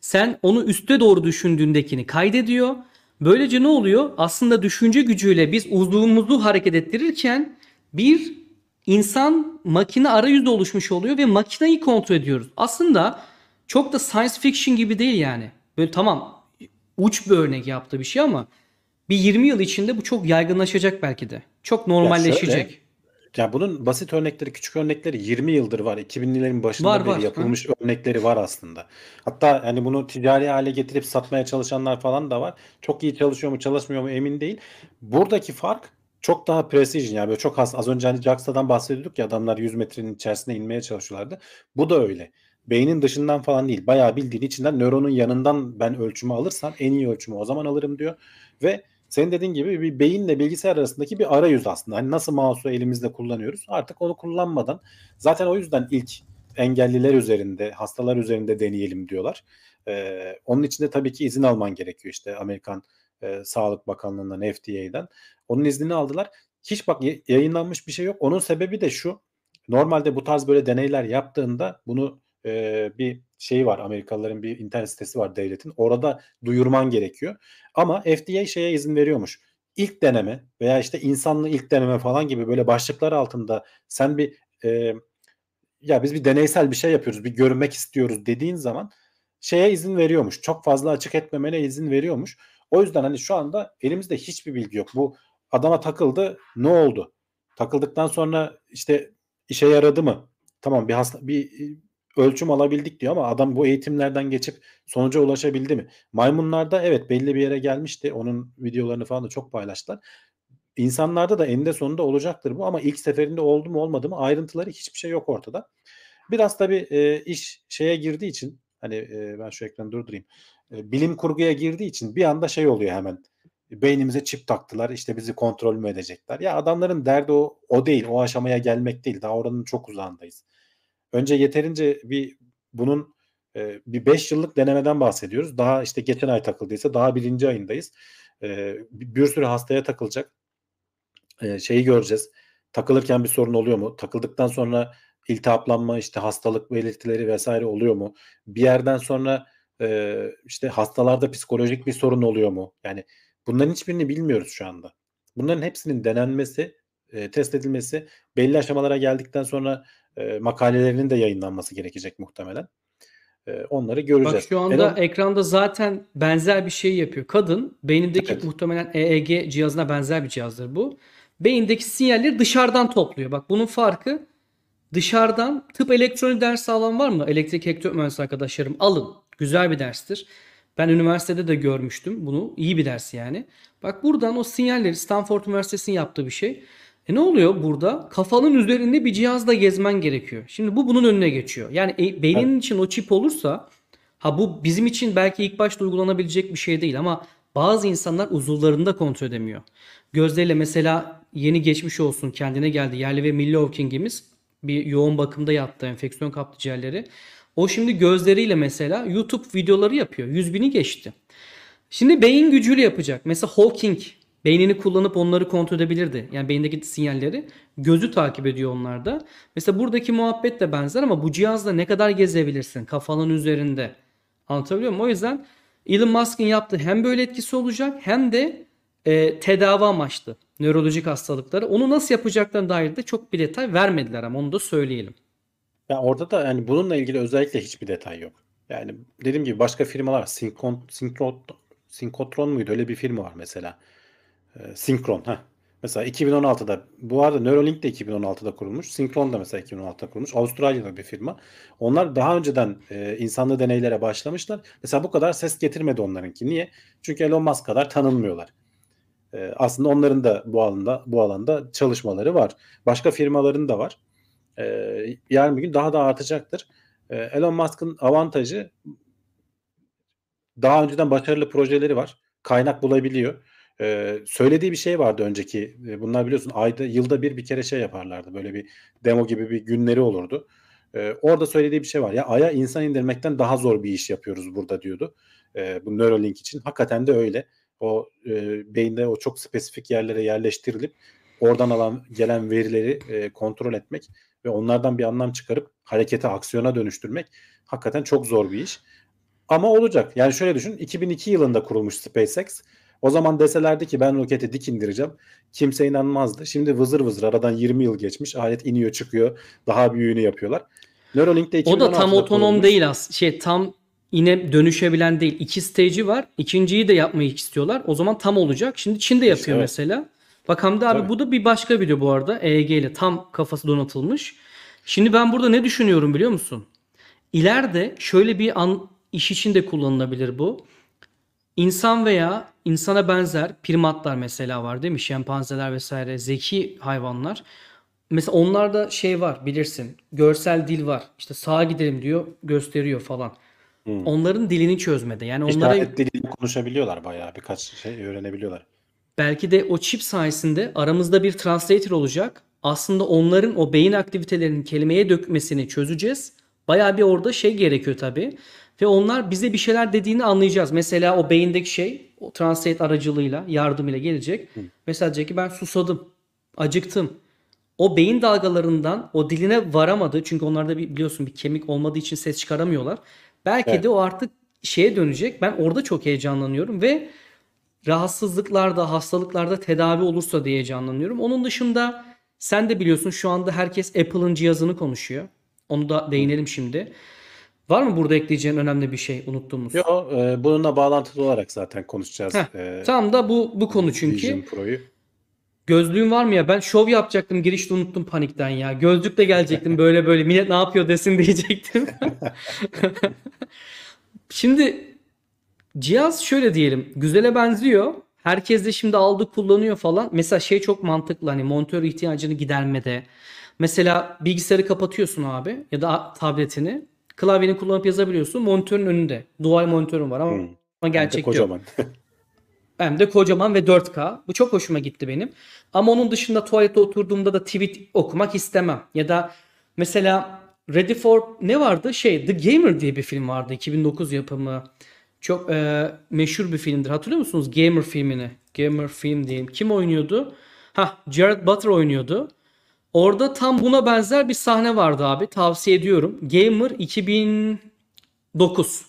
Sen onu üste doğru düşündüğündekini kaydediyor. Böylece ne oluyor? Aslında düşünce gücüyle biz uzvumuzu hareket ettirirken bir insan makine arayüzü oluşmuş oluyor ve makineyi kontrol ediyoruz. Aslında çok da science fiction gibi değil yani. Böyle tamam uç bir örnek yaptığı bir şey ama bir 20 yıl içinde bu çok yaygınlaşacak belki de. Çok normalleşecek. Ya bunun basit örnekleri, küçük örnekleri 20 yıldır var. 2000'lerin başında Var, beri var. yapılmış örnekleri var aslında. Hatta hani bunu ticari hale getirip satmaya çalışanlar falan da var. Çok iyi çalışıyor mu, çalışmıyor mu emin değil. Buradaki fark çok daha precision yani böyle çok az. Az önce hani JAXA'dan bahsediyorduk ya adamlar 100 metrenin içerisine inmeye çalışıyorlardı. Bu da öyle. Beynin dışından falan değil. Bayağı bildiğin içinden nöronun yanından ben ölçümü alırsam en iyi ölçümü o zaman alırım diyor. Ve senin dediğin gibi bir beyinle bilgisayar arasındaki bir arayüz aslında. Hani nasıl mouse'u elimizde kullanıyoruz artık onu kullanmadan zaten o yüzden ilk engelliler üzerinde, hastalar üzerinde deneyelim diyorlar. Ee, onun için de tabii ki izin alman gerekiyor işte Amerikan e, Sağlık Bakanlığı'ndan, FDA'den. Onun iznini aldılar. Hiç bak yayınlanmış bir şey yok. Onun sebebi de şu. Normalde bu tarz böyle deneyler yaptığında bunu e, bir şey var. Amerikalıların bir internet sitesi var devletin. Orada duyurman gerekiyor. Ama FDA şeye izin veriyormuş. İlk deneme veya işte insanlı ilk deneme falan gibi böyle başlıklar altında sen bir e, ya biz bir deneysel bir şey yapıyoruz, bir görmek istiyoruz dediğin zaman şeye izin veriyormuş. Çok fazla açık etmemene izin veriyormuş. O yüzden hani şu anda elimizde hiçbir bilgi yok. Bu adama takıldı, ne oldu? Takıldıktan sonra işte işe yaradı mı? Tamam bir hasta bir ölçüm alabildik diyor ama adam bu eğitimlerden geçip sonuca ulaşabildi mi? Maymunlarda evet belli bir yere gelmişti. Onun videolarını falan da çok paylaştılar. İnsanlarda da eninde sonunda olacaktır bu ama ilk seferinde oldu mu olmadı mı ayrıntıları hiçbir şey yok ortada. Biraz tabii e, iş şeye girdiği için hani e, ben şu ekranı durdurayım. E, bilim kurguya girdiği için bir anda şey oluyor hemen. Beynimize çip taktılar işte bizi kontrol mü edecekler? Ya adamların derdi o, o değil o aşamaya gelmek değil daha oranın çok uzağındayız. Önce yeterince bir bunun e, bir 5 yıllık denemeden bahsediyoruz. Daha işte geçen ay takıldıysa daha birinci ayındayız. E, bir sürü hastaya takılacak. E, şeyi göreceğiz. Takılırken bir sorun oluyor mu? Takıldıktan sonra iltihaplanma işte hastalık belirtileri vesaire oluyor mu? Bir yerden sonra e, işte hastalarda psikolojik bir sorun oluyor mu? Yani bunların hiçbirini bilmiyoruz şu anda. Bunların hepsinin denenmesi, e, test edilmesi, belli aşamalara geldikten sonra e, makalelerinin de yayınlanması gerekecek muhtemelen. E, onları göreceğiz. Bak şu anda Elon- ekranda zaten benzer bir şey yapıyor. Kadın beynindeki Evet. muhtemelen EEG cihazına benzer bir cihazdır bu. Beyindeki sinyalleri dışarıdan topluyor. Bak bunun farkı dışarıdan tıp elektronik dersi alan var mı? Elektrik elektrik mühendisi arkadaşlarım alın. Güzel bir derstir. Ben üniversitede de görmüştüm bunu. İyi bir ders yani. Bak buradan o sinyalleri Stanford Üniversitesi'nin yaptığı bir şey. E ne oluyor burada? Kafanın üzerinde bir cihazla gezmen gerekiyor. Şimdi bu bunun önüne geçiyor. Yani e, beyninin için o çip olursa ha bu bizim için belki ilk başta uygulanabilecek bir şey değil ama bazı insanlar uzuvlarını da kontrol edemiyor. Gözleriyle mesela yeni geçmiş olsun kendine geldi yerli ve milli Hawking'imiz bir yoğun bakımda yattı enfeksiyon kaptı ciğerleri. O şimdi gözleriyle mesela YouTube videoları yapıyor. 100 bini geçti. Şimdi beyin gücüyle yapacak. Mesela Hawking beynini kullanıp onları kontrol edebilirdi. Yani beyindeki sinyalleri gözü takip ediyor onlarda. Mesela buradaki muhabbet de benzer ama bu cihazla ne kadar gezebilirsin kafanın üzerinde. Anlatabiliyor muyum? O yüzden Elon Musk'ın yaptığı hem böyle etkisi olacak hem de e, tedavi amaçlı nörolojik hastalıkları. Onu nasıl yapacaklarına dair de çok bir detay vermediler ama onu da söyleyelim. Ya orada da yani bununla ilgili özellikle hiçbir detay yok. Yani dediğim gibi başka firmalar Syncron, Syncron, Synchrotron muydu? Öyle bir firma var mesela. Ee, Synchron. Heh. Mesela 2016'da bu arada Neuralink de 2016'da kurulmuş. Synchron da mesela 2016'da kurulmuş. Avustralya'da bir firma. Onlar daha önceden e, insanlı deneylere başlamışlar. Mesela bu kadar ses getirmedi onlarınki. Niye? Çünkü Elon Musk kadar tanınmıyorlar. E, aslında onların da bu alanda bu alanda çalışmaları var. Başka firmaların da var. E, yarın bir gün daha da artacaktır. E, Elon Musk'ın avantajı daha önceden başarılı projeleri var. Kaynak bulabiliyor. Ee, söylediği bir şey vardı önceki. e, Bunlar biliyorsun ayda yılda bir bir kere şey yaparlardı. Böyle bir demo gibi bir günleri olurdu. Ee, orada söylediği bir şey var. Ya Ay'a insan indirmekten daha zor bir iş yapıyoruz burada diyordu. Ee, bu Neuralink için. Hakikaten de öyle. O e, beyinde o çok spesifik yerlere yerleştirilip oradan alan gelen verileri e, kontrol etmek ve onlardan bir anlam çıkarıp harekete, aksiyona dönüştürmek hakikaten çok zor bir iş. Ama olacak. Yani şöyle düşün. 2002 yılında kurulmuş SpaceX. O zaman deselerdi ki ben roketi dik indireceğim. Kimse inanmazdı. Şimdi vızır vızır aradan 20 yıl geçmiş. Alet iniyor çıkıyor. Daha büyüğünü yapıyorlar. Neuralink de O da tam 2016'da otonom kurulmuş. değil as. Şey tam yine dönüşebilen değil. İki stage'i var. İkinciyi de yapmayı istiyorlar. O zaman tam olacak. Şimdi Çin'de yapıyor İşte evet. mesela. Bak Hamdi abi Tabii. bu da bir başka video bu arada. EEG ile tam kafası donatılmış. Şimdi ben burada ne düşünüyorum biliyor musun? İleride şöyle bir an iş için de kullanılabilir bu. İnsan veya insana benzer primatlar mesela var değil mi? Şempanzeler vesaire zeki hayvanlar. Mesela onlarda şey var bilirsin. Görsel dil var. İşte sağa gidelim diyor, gösteriyor falan. Hmm. Onların dilini çözmede. Yani onlara İşaret diliyle konuşabiliyorlar bayağı. Birkaç şey öğrenebiliyorlar. belki de o çip sayesinde aramızda bir translator olacak. Aslında onların o beyin aktivitelerinin kelimeye dökmesini çözeceğiz. Bayağı bir orada şey gerekiyor tabii. Ve onlar bize bir şeyler dediğini anlayacağız. Mesela o beyindeki şey o translate aracılığıyla, yardımıyla gelecek. Mesela diyecek ki ben susadım, acıktım. O beyin dalgalarından o diline varamadı. Çünkü onlarda bir, biliyorsun bir kemik olmadığı için ses çıkaramıyorlar. Belki Evet. de o artık şeye dönecek. Ben orada çok heyecanlanıyorum ve rahatsızlıklarda, hastalıklarda tedavi olursa diye heyecanlanıyorum. Onun dışında sen de biliyorsun şu anda herkes Apple'ın cihazını konuşuyor. Onu da değinelim şimdi. Var mı burada ekleyeceğin önemli bir şey unuttuğumuz? Yo, e, bununla bağlantılı olarak zaten konuşacağız. Heh, e, Tam da bu bu konu çünkü. Vision Pro'yu. Gözlüğüm var mı ya? Ben şov yapacaktım girişte unuttum panikten ya. Gözlükle gelecektim böyle böyle millet ne yapıyor desin diyecektim. Şimdi cihaz şöyle diyelim güzele benziyor. Herkes de şimdi aldı kullanıyor falan. Mesela şey çok mantıklı hani monitör ihtiyacını gidermede. Mesela bilgisayarı kapatıyorsun abi ya da tabletini. Klavyeni kullanıp yazabiliyorsun. Monitörün önünde. Dual monitörün var ama, Hmm. ama Hem gerçek yok. kocaman. Hem de kocaman ve 4K. Bu çok hoşuma gitti benim. Ama onun dışında tuvalete oturduğumda da tweet okumak istemem. Ya da mesela Ready for ne vardı? Şey The Gamer diye bir film vardı. 2009 yapımı. Çok e, meşhur bir filmdir. Hatırlıyor musunuz Gamer filmini? Gamer film diyeyim. Kim oynuyordu? Ha, Jared Butler oynuyordu. Orada tam buna benzer bir sahne vardı abi. Tavsiye ediyorum. Gamer 2009.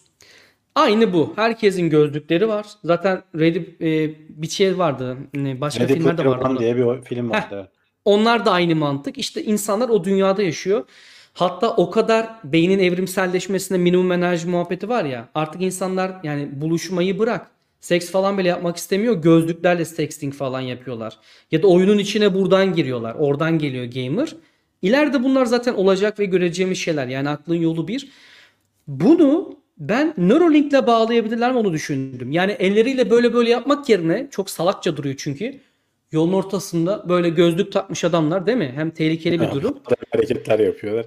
Aynı bu. Herkesin gözlükleri var. Zaten Ready e, bir şey vardı. Başka Ready filmler de Player vardı. Onda. diye bir film vardı. evet. Onlar da aynı mantık. İşte insanlar o dünyada yaşıyor. Hatta o kadar beynin evrimselleşmesinde minimum enerji muhabbeti var ya. Artık insanlar yani buluşmayı bırak. Seks falan bile yapmak istemiyor. Gözlüklerle sexting falan yapıyorlar. Ya da oyunun içine buradan giriyorlar. Oradan geliyor gamer. İleride bunlar zaten olacak ve göreceğimiz şeyler. Yani aklın yolu bir. Bunu ben Neuralink'le bağlayabilirler mi onu düşündüm. Yani elleriyle böyle böyle yapmak yerine çok salakça duruyor çünkü. Yolun ortasında böyle gözlük takmış adamlar değil mi? Hem tehlikeli bir durum. Hareketler yapıyorlar.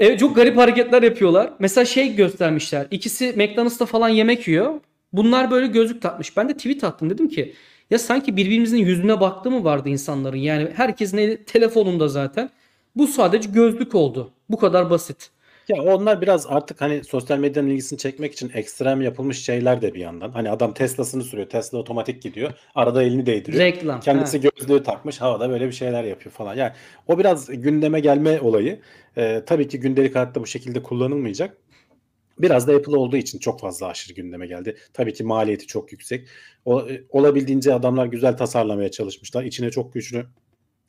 Evet çok garip hareketler yapıyorlar. Mesela şey göstermişler. İkisi McDonald's'ta falan yemek yiyor. Bunlar böyle gözlük takmış. Ben de tweet attım dedim ki ya sanki birbirimizin yüzüne baktığı mı vardı insanların? Yani herkesin eli telefonunda zaten. Bu sadece gözlük oldu. Bu kadar basit. Ya onlar biraz artık hani sosyal medyanın ilgisini çekmek için ekstrem yapılmış şeyler de bir yandan. Hani adam Tesla'sını sürüyor. Tesla otomatik gidiyor. Arada elini değdiriyor. Reklam. Kendisi gözlüğü takmış havada böyle bir şeyler yapıyor falan. Yani o biraz gündeme gelme olayı. Ee, tabii ki gündelik hayatta bu şekilde kullanılmayacak. Biraz da Apple olduğu için çok fazla aşırı gündeme geldi. Tabii ki maliyeti çok yüksek. O, e, olabildiğince adamlar güzel tasarlamaya çalışmışlar. İçine çok güçlü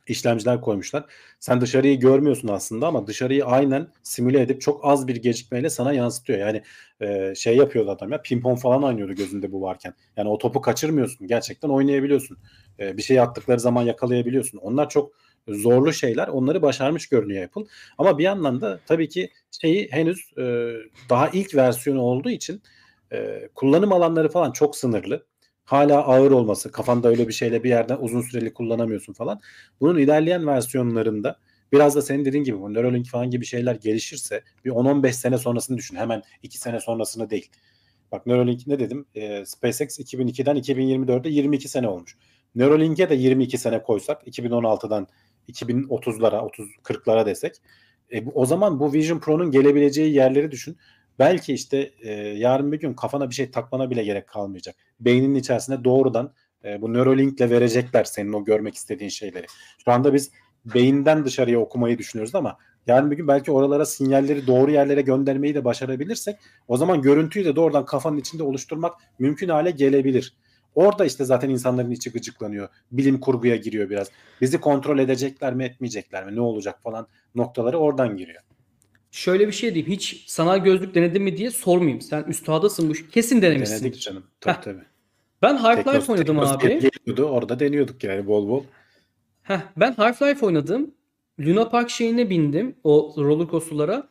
işlemciler koymuşlar. Sen dışarıyı görmüyorsun aslında ama dışarıyı aynen simüle edip çok az bir gecikmeyle sana yansıtıyor. Yani e, şey yapıyordu adam ya pimpon falan oynuyordu gözünde bu varken. Yani o topu kaçırmıyorsun. Gerçekten oynayabiliyorsun. E, bir şey attıkları zaman yakalayabiliyorsun. Onlar çok zorlu şeyler. Onları başarmış görünüyor Apple. Ama bir yandan da tabii ki şeyi henüz e, daha ilk versiyonu olduğu için e, kullanım alanları falan çok sınırlı. Hala ağır olması, kafanda öyle bir şeyle bir yerden uzun süreli kullanamıyorsun falan. Bunun ilerleyen versiyonlarında biraz da senin dediğin gibi bu Neuralink falan gibi şeyler gelişirse bir 10-15 sene sonrasını düşün. Hemen 2 sene sonrasını değil. Bak Neuralink ne dedim? Ee, SpaceX 2002'den 2024'de 22 sene olmuş. Neuralink'e de 22 sene koysak 2016'dan 2030'lara 30 40'lara desek e, o zaman bu Vision Pro'nun gelebileceği yerleri düşün. Belki işte e, yarın bir gün kafana bir şey takmana bile gerek kalmayacak. Beyninin içerisine doğrudan e, bu Neuralink'le verecekler senin o görmek istediğin şeyleri. Şu anda biz beyinden dışarıya okumayı düşünüyoruz ama yarın bir gün belki oralara sinyalleri doğru yerlere göndermeyi de başarabilirsek o zaman görüntüyü de doğrudan kafanın içinde oluşturmak mümkün hale gelebilir. Orada işte zaten insanların içi gıcıklanıyor. Bilim kurguya giriyor biraz. Bizi kontrol edecekler mi etmeyecekler mi ne olacak falan noktaları oradan giriyor. Şöyle bir şey diyeyim. Hiç sanal gözlük denedin mi diye sormayayım. Sen üstadasın bu. Kesin denemişsin. Denedik canım. Tabii Heh. tabii. Ben Half-Life oynadım abi. Geliyordu, orada deniyorduk yani bol bol. Heh, ben Half-Life oynadım. Luna Park şeyine bindim. O roller coaster'lara.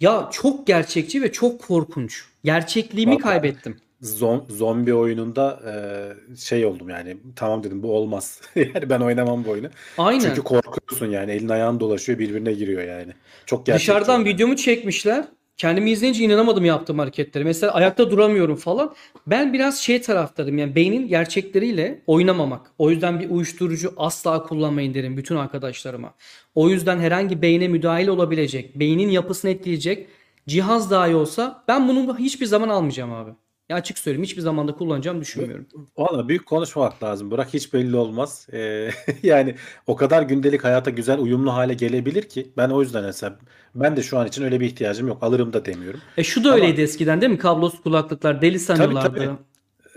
Ya çok gerçekçi ve çok korkunç. Gerçekliğimi Vallahi. kaybettim. Zom- zombi oyununda e, şey oldum yani tamam dedim bu olmaz. yani ben oynamam bu oyunu. Aynen. Çünkü korkuyorsun yani elin ayağın dolaşıyor birbirine giriyor yani. Çok gerçekçi. Dışarıdan yani. videomu çekmişler. Kendimi izleyince inanamadım yaptığım hareketleri. Mesela ayakta duramıyorum falan. Ben biraz şey taraftarım yani beynin gerçekleriyle oynamamak. O yüzden bir uyuşturucu asla kullanmayın derim bütün arkadaşlarıma. O yüzden herhangi beyne müdahale olabilecek, beynin yapısını etkileyecek cihaz dahi olsa ben bunu hiçbir zaman almayacağım abi. Ya açık söyleyeyim hiçbir zaman da kullanacağım düşünmüyorum. Valla büyük konuşmamak lazım. Burak hiç belli olmaz. Ee, yani o kadar gündelik hayata güzel uyumlu hale gelebilir ki ben o yüzden mesela ben de şu an için öyle bir ihtiyacım yok. Alırım da demiyorum. E şu da Ama- öyleydi eskiden değil mi? Kablosuz kulaklıklar deli sanıyorlardı. tabii.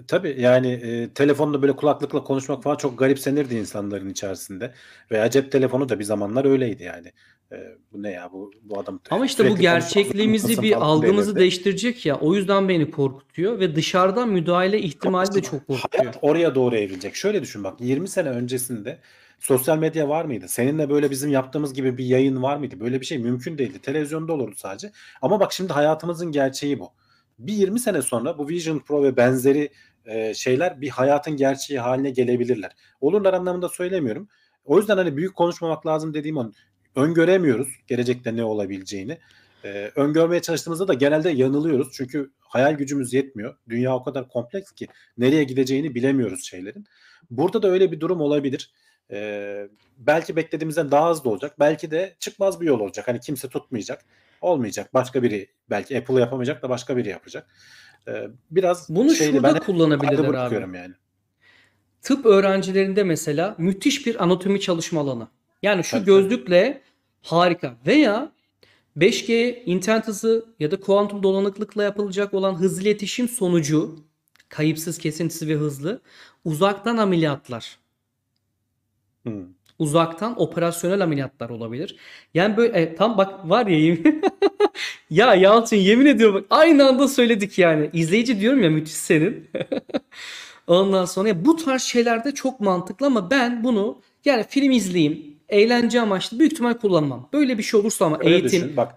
Tabii yani e, telefonla böyle kulaklıkla konuşmak falan çok garipsenirdi insanların içerisinde. Veya cep telefonu da bir zamanlar öyleydi yani. E, bu ne ya bu bu adam Ama işte bu gerçekliğimizi bir algımızı denirdi. değiştirecek ya. O yüzden beni korkutuyor ve dışarıdan müdahale ihtimali de çok korkutuyor. Hayat oraya doğru evrilecek. Şöyle düşün bak 20 sene öncesinde Sosyal medya var mıydı? Seninle böyle bizim yaptığımız gibi bir yayın var mıydı? Böyle bir şey mümkün değildi. Televizyonda olurdu sadece. Ama bak şimdi hayatımızın gerçeği bu. Bir 20 sene sonra bu Vision Pro ve benzeri e, şeyler bir hayatın gerçeği haline gelebilirler. Olurlar anlamında söylemiyorum. O yüzden hani büyük konuşmamak lazım dediğim an öngöremiyoruz gelecekte ne olabileceğini. Ee, öngörmeye çalıştığımızda da genelde yanılıyoruz. Çünkü hayal gücümüz yetmiyor. Dünya o kadar kompleks ki nereye gideceğini bilemiyoruz şeylerin. Burada da öyle bir durum olabilir. Ee, belki beklediğimizden daha hızlı olacak. Belki de çıkmaz bir yol olacak. Hani kimse tutmayacak. Olmayacak. Başka biri belki Apple yapamayacak da başka biri yapacak. Ee, biraz Bunu şeyli, şurada ben kullanabilirler abi. yani. Tıp öğrencilerinde mesela müthiş bir anatomi çalışma alanı. Yani şu Tabii, gözlükle harika. Veya 5G internet hızı ya da kuantum dolanıklıkla yapılacak olan hızlı iletişim sonucu kayıpsız, kesintisiz ve hızlı uzaktan ameliyatlar. Hmm. Uzaktan operasyonel ameliyatlar olabilir. Yani böyle e, tam bak var ya yemin ya Yalçın yemin ediyorum bak aynı anda söyledik yani. İzleyici diyorum ya müthiş senin. Ondan sonra ya bu tarz şeylerde çok mantıklı ama ben bunu yani film izleyeyim, eğlence amaçlı büyük ihtimal kullanmam. Böyle bir şey olursa ama Öyle eğitim düşün. Bak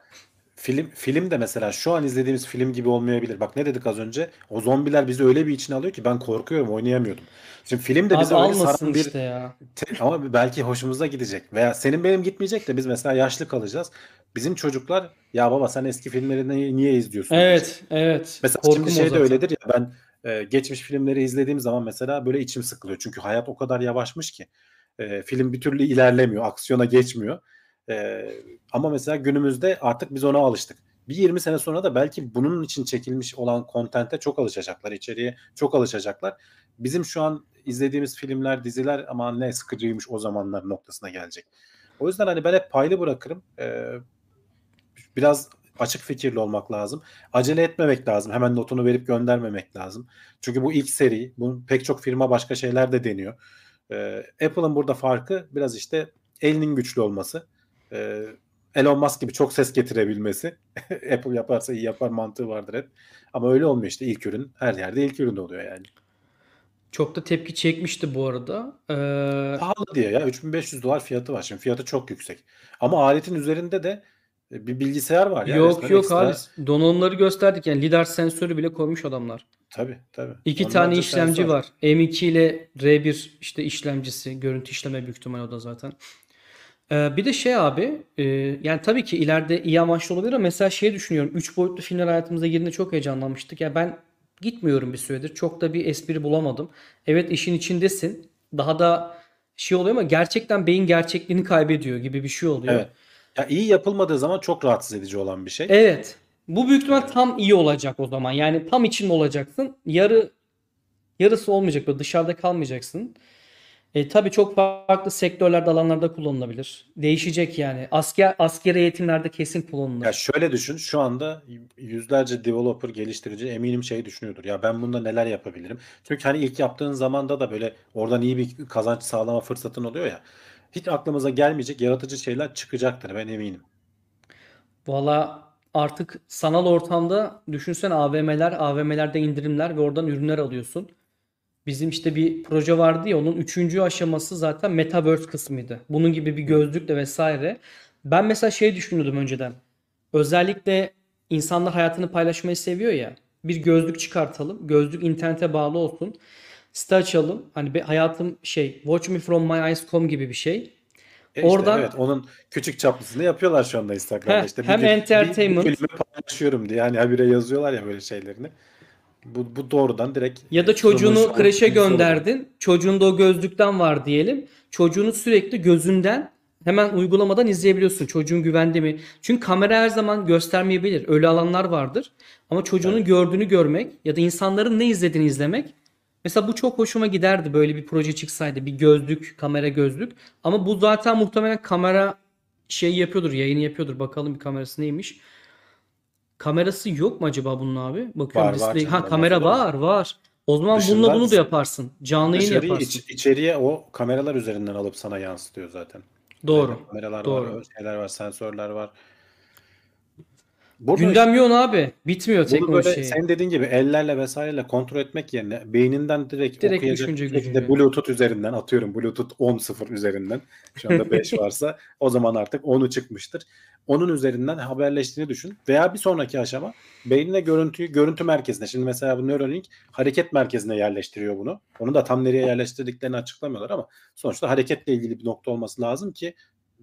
film film de mesela şu an izlediğimiz film gibi olmayabilir. Bak ne dedik az önce? O zombiler bizi öyle bir içine alıyor ki ben korkuyorum, oynayamıyordum. Şimdi film de bizi öyle saran bir işte ya. ama belki hoşumuza gidecek veya senin benim gitmeyecek de biz mesela yaşlı kalacağız. Bizim çocuklar ya baba sen eski filmleri niye, izliyorsun diyecek. Evet, evet. Mesela Korkum şimdi şey de öyledir ya ben e, geçmiş filmleri izlediğim zaman mesela böyle içim sıkılıyor. Çünkü hayat o kadar yavaşmış ki e, film bir türlü ilerlemiyor, aksiyona geçmiyor. E, ama mesela günümüzde artık biz ona alıştık. Bir 20 sene sonra da belki bunun için çekilmiş olan kontente çok alışacaklar, içeriye çok alışacaklar. Bizim şu an izlediğimiz filmler, diziler ama ne sıkıcıymış o zamanlar noktasına gelecek. O yüzden hani ben hep paylı bırakırım. E, biraz açık fikirli olmak lazım. Acele etmemek lazım. Hemen notunu verip göndermemek lazım. Çünkü bu ilk seri. Bu pek çok firma başka şeyler de deniyor. Ee, Apple'ın burada farkı biraz işte elinin güçlü olması. Ee, Elon Musk gibi çok ses getirebilmesi. Apple yaparsa iyi yapar mantığı vardır hep. Ama öyle olmuyor işte ilk ürün. Her yerde ilk ürün oluyor yani. Çok da tepki çekmişti bu arada. Ee, Pahalı diye ya 3500 dolar fiyatı var. Şimdi fiyatı çok yüksek. Ama aletin üzerinde de e, bir bilgisayar var ya. yok resmen yok ekstra. abi. Donanımları gösterdik yani lidar sensörü bile koymuş adamlar. Tabii tabii. İki Onlarca tane işlemci sensör. var. M2 ile R1 işte işlemcisi. Görüntü işleme büyük ihtimal o da zaten. Ee, bir de şey abi e, yani tabii ki ileride iyi amaçlı olabilir ama mesela şey düşünüyorum. 3 boyutlu filmler hayatımıza girdiğinde çok heyecanlanmıştık. Ya ben gitmiyorum bir süredir. Çok da bir espri bulamadım. Evet işin içindesin. Daha da şey oluyor ama gerçekten beyin gerçekliğini kaybediyor gibi bir şey oluyor. Evet. Ya iyi yapılmadığı zaman çok rahatsız edici olan bir şey. Evet. Bu büyük ihtimal tam iyi olacak o zaman. Yani tam içinde olacaksın. Yarı yarısı olmayacak. Böyle dışarıda kalmayacaksın. E, tabii çok farklı sektörlerde, alanlarda kullanılabilir. Değişecek yani. Asker askeri eğitimlerde kesin kullanılır. Ya şöyle düşün, şu anda yüzlerce developer, geliştirici eminim şey düşünüyordur. Ya ben bunda neler yapabilirim? Çünkü hani ilk yaptığın zamanda da böyle oradan iyi bir kazanç sağlama fırsatın oluyor ya. Hiç aklımıza gelmeyecek yaratıcı şeyler çıkacaktır ben eminim. Valla artık sanal ortamda düşünsen AVM'ler, AVM'lerde indirimler ve oradan ürünler alıyorsun. Bizim işte bir proje vardı ya onun üçüncü aşaması zaten Metaverse kısmıydı. Bunun gibi bir gözlükle vesaire. Ben mesela şey düşünüyordum önceden. Özellikle insanlar hayatını paylaşmayı seviyor ya. Bir gözlük çıkartalım. Gözlük internete bağlı olsun. Site açalım. Hani bir hayatım şey Watch Me From My Eyes.com gibi bir şey. E işte Oradan- evet onun küçük çaplısını yapıyorlar şu anda Instagram'da Heh, işte. hem bir, bir- entertainment- bir bölümü paylaşıyorum diye hani habire yazıyorlar ya böyle şeylerini. Bu, bu doğrudan direkt Ya da çocuğunu promotion kreşe gönderdin. Çocuğunda o gözlükten var diyelim. Çocuğunu sürekli gözünden hemen uygulamadan izleyebiliyorsun. Çocuğun güvende mi? Çünkü kamera her zaman göstermeyebilir. Öyle alanlar vardır. Ama çocuğunun Evet. gördüğünü görmek ya da insanların ne izlediğini izlemek. Mesela bu çok hoşuma giderdi böyle bir proje çıksaydı. Bir gözlük, kamera gözlük. Ama bu zaten muhtemelen kamera şey yapıyordur, yayını yapıyordur. Bakalım bir kamerası neymiş. Kamerası yok mu acaba bunun abi? Bakıyorum Var, var display. Ha kamera mu? var, var. O zaman bununla Dışından bunu da yaparsın. Canlı yayın Dışarıyı yaparsın. iç- içeriye o kameralar üzerinden alıp sana yansıtıyor zaten. Doğru. Kameralar doğru. var, şeyler var, sensörler var. Burada Gündem yoğun abi. Bitmiyor teknoloji böyle senin dediğin gibi ellerle vesaireyle kontrol etmek yerine beyninden direkt, Direkt okuyacak düşünce şekilde. Bluetooth üzerinden atıyorum Bluetooth 10.0 üzerinden şu anda 5 varsa o zaman artık 10'u çıkmıştır. Onun üzerinden haberleştiğini düşün veya bir sonraki aşama beynine görüntüyü görüntü merkezine şimdi mesela bu Neuralink hareket merkezine yerleştiriyor bunu. Onu da tam nereye yerleştirdiklerini açıklamıyorlar ama sonuçta hareketle ilgili bir nokta olması lazım ki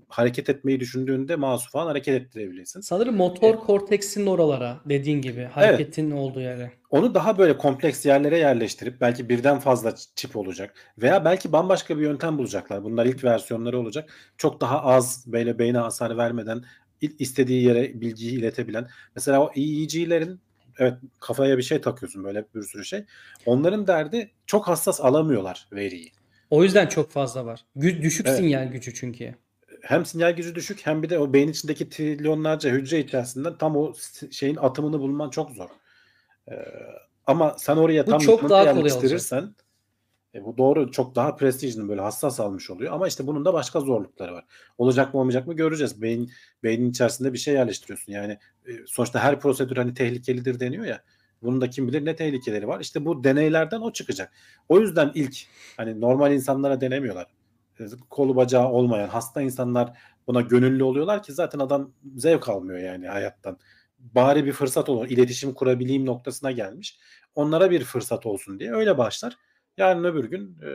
hareket etmeyi düşündüğünde mouse'u falan hareket ettirebilirsin. Sanırım motor korteksin oralara dediğin gibi hareketin olduğu yere. Onu daha böyle kompleks yerlere yerleştirip belki birden fazla çip olacak veya belki bambaşka bir yöntem bulacaklar. Bunlar ilk versiyonları olacak. Çok daha az böyle beyne hasar vermeden istediği yere bilgiyi iletebilen. Mesela o EEG'lerin evet kafaya bir şey takıyorsun böyle bir sürü şey. Onların derdi çok hassas alamıyorlar veriyi. O yüzden çok fazla var. Gü- düşük Evet. sinyal gücü çünkü. Hem sinyal gücü düşük hem bir de o beyin içindeki trilyonlarca hücre içerisinden tam o şeyin atımını bulman çok zor. Ee, ama sen oraya Bu tam çok daha yerleştirirsen e, bu doğru çok daha prestijli böyle hassas almış oluyor. Ama işte bunun da başka zorlukları var. Olacak mı olmayacak mı göreceğiz. Beyin beynin içerisinde bir şey yerleştiriyorsun. Yani e, sonuçta her prosedür hani tehlikelidir deniyor ya. Bunun da kim bilir ne tehlikeleri var. İşte bu deneylerden o çıkacak. O yüzden ilk hani normal insanlara denemiyorlar. Kolu bacağı olmayan hasta insanlar buna gönüllü oluyorlar ki zaten adam zevk almıyor yani hayattan. Bari bir fırsat olur. iletişim kurabileyim noktasına gelmiş. Onlara bir fırsat olsun diye öyle başlar. Yarın öbür gün e,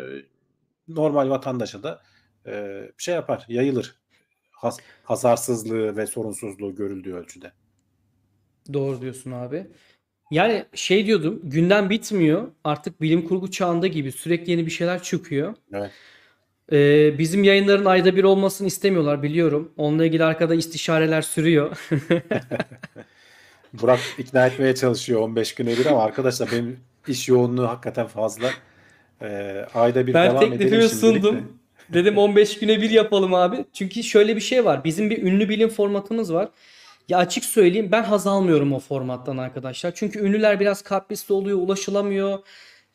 normal vatandaşa da e, şey yapar, yayılır. Has, hasarsızlığı ve sorunsuzluğu görüldüğü ölçüde. Doğru diyorsun abi. Yani şey diyordum, gündem bitmiyor. Artık bilim kurgu çağında gibi sürekli yeni bir şeyler çıkıyor. Evet. Ee, bizim yayınların ayda bir olmasını istemiyorlar biliyorum. Onunla ilgili arkada istişareler sürüyor. Burak ikna etmeye çalışıyor 15 güne bir ama arkadaşlar benim iş yoğunluğu hakikaten fazla. E, ayda bir Ben devam edelim şimdilik de. sundum. Dedim 15 güne bir yapalım abi. Çünkü şöyle bir şey var. Bizim bir ünlü bilim formatımız var. Ya açık söyleyeyim ben haz almıyorum o formattan arkadaşlar. Çünkü ünlüler biraz kaprisli oluyor, ulaşılamıyor.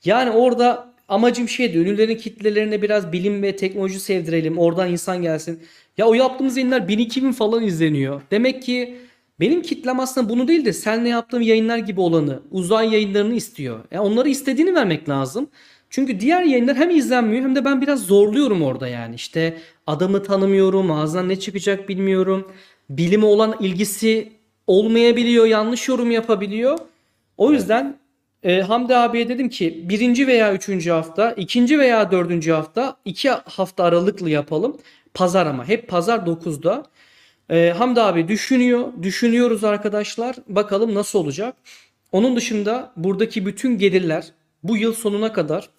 Yani orada amacım şeydi. Ünlülerin kitlelerine biraz bilim ve teknoloji sevdirelim. Oradan insan gelsin. Ya o yaptığımız yayınlar 1000-2000 falan izleniyor. Demek ki benim kitlem aslında bunu değil de seninle yaptığım yayınlar gibi olanı, uzay yayınlarını istiyor. Ya onları istediğini vermek lazım. Çünkü diğer yayınlar hem izlenmiyor hem de ben biraz zorluyorum orada yani. İşte adamı tanımıyorum, ağzından ne çıkacak bilmiyorum. Bilime olan ilgisi olmayabiliyor, yanlış yorum yapabiliyor. O yüzden e, Hamdi abiye dedim ki birinci veya üçüncü hafta, ikinci veya dördüncü hafta iki hafta aralıklı yapalım. Pazar ama hep pazar 9'da. E, Hamdi abi düşünüyor, düşünüyoruz arkadaşlar. Bakalım nasıl olacak. Onun dışında buradaki bütün gelirler bu yıl sonuna kadar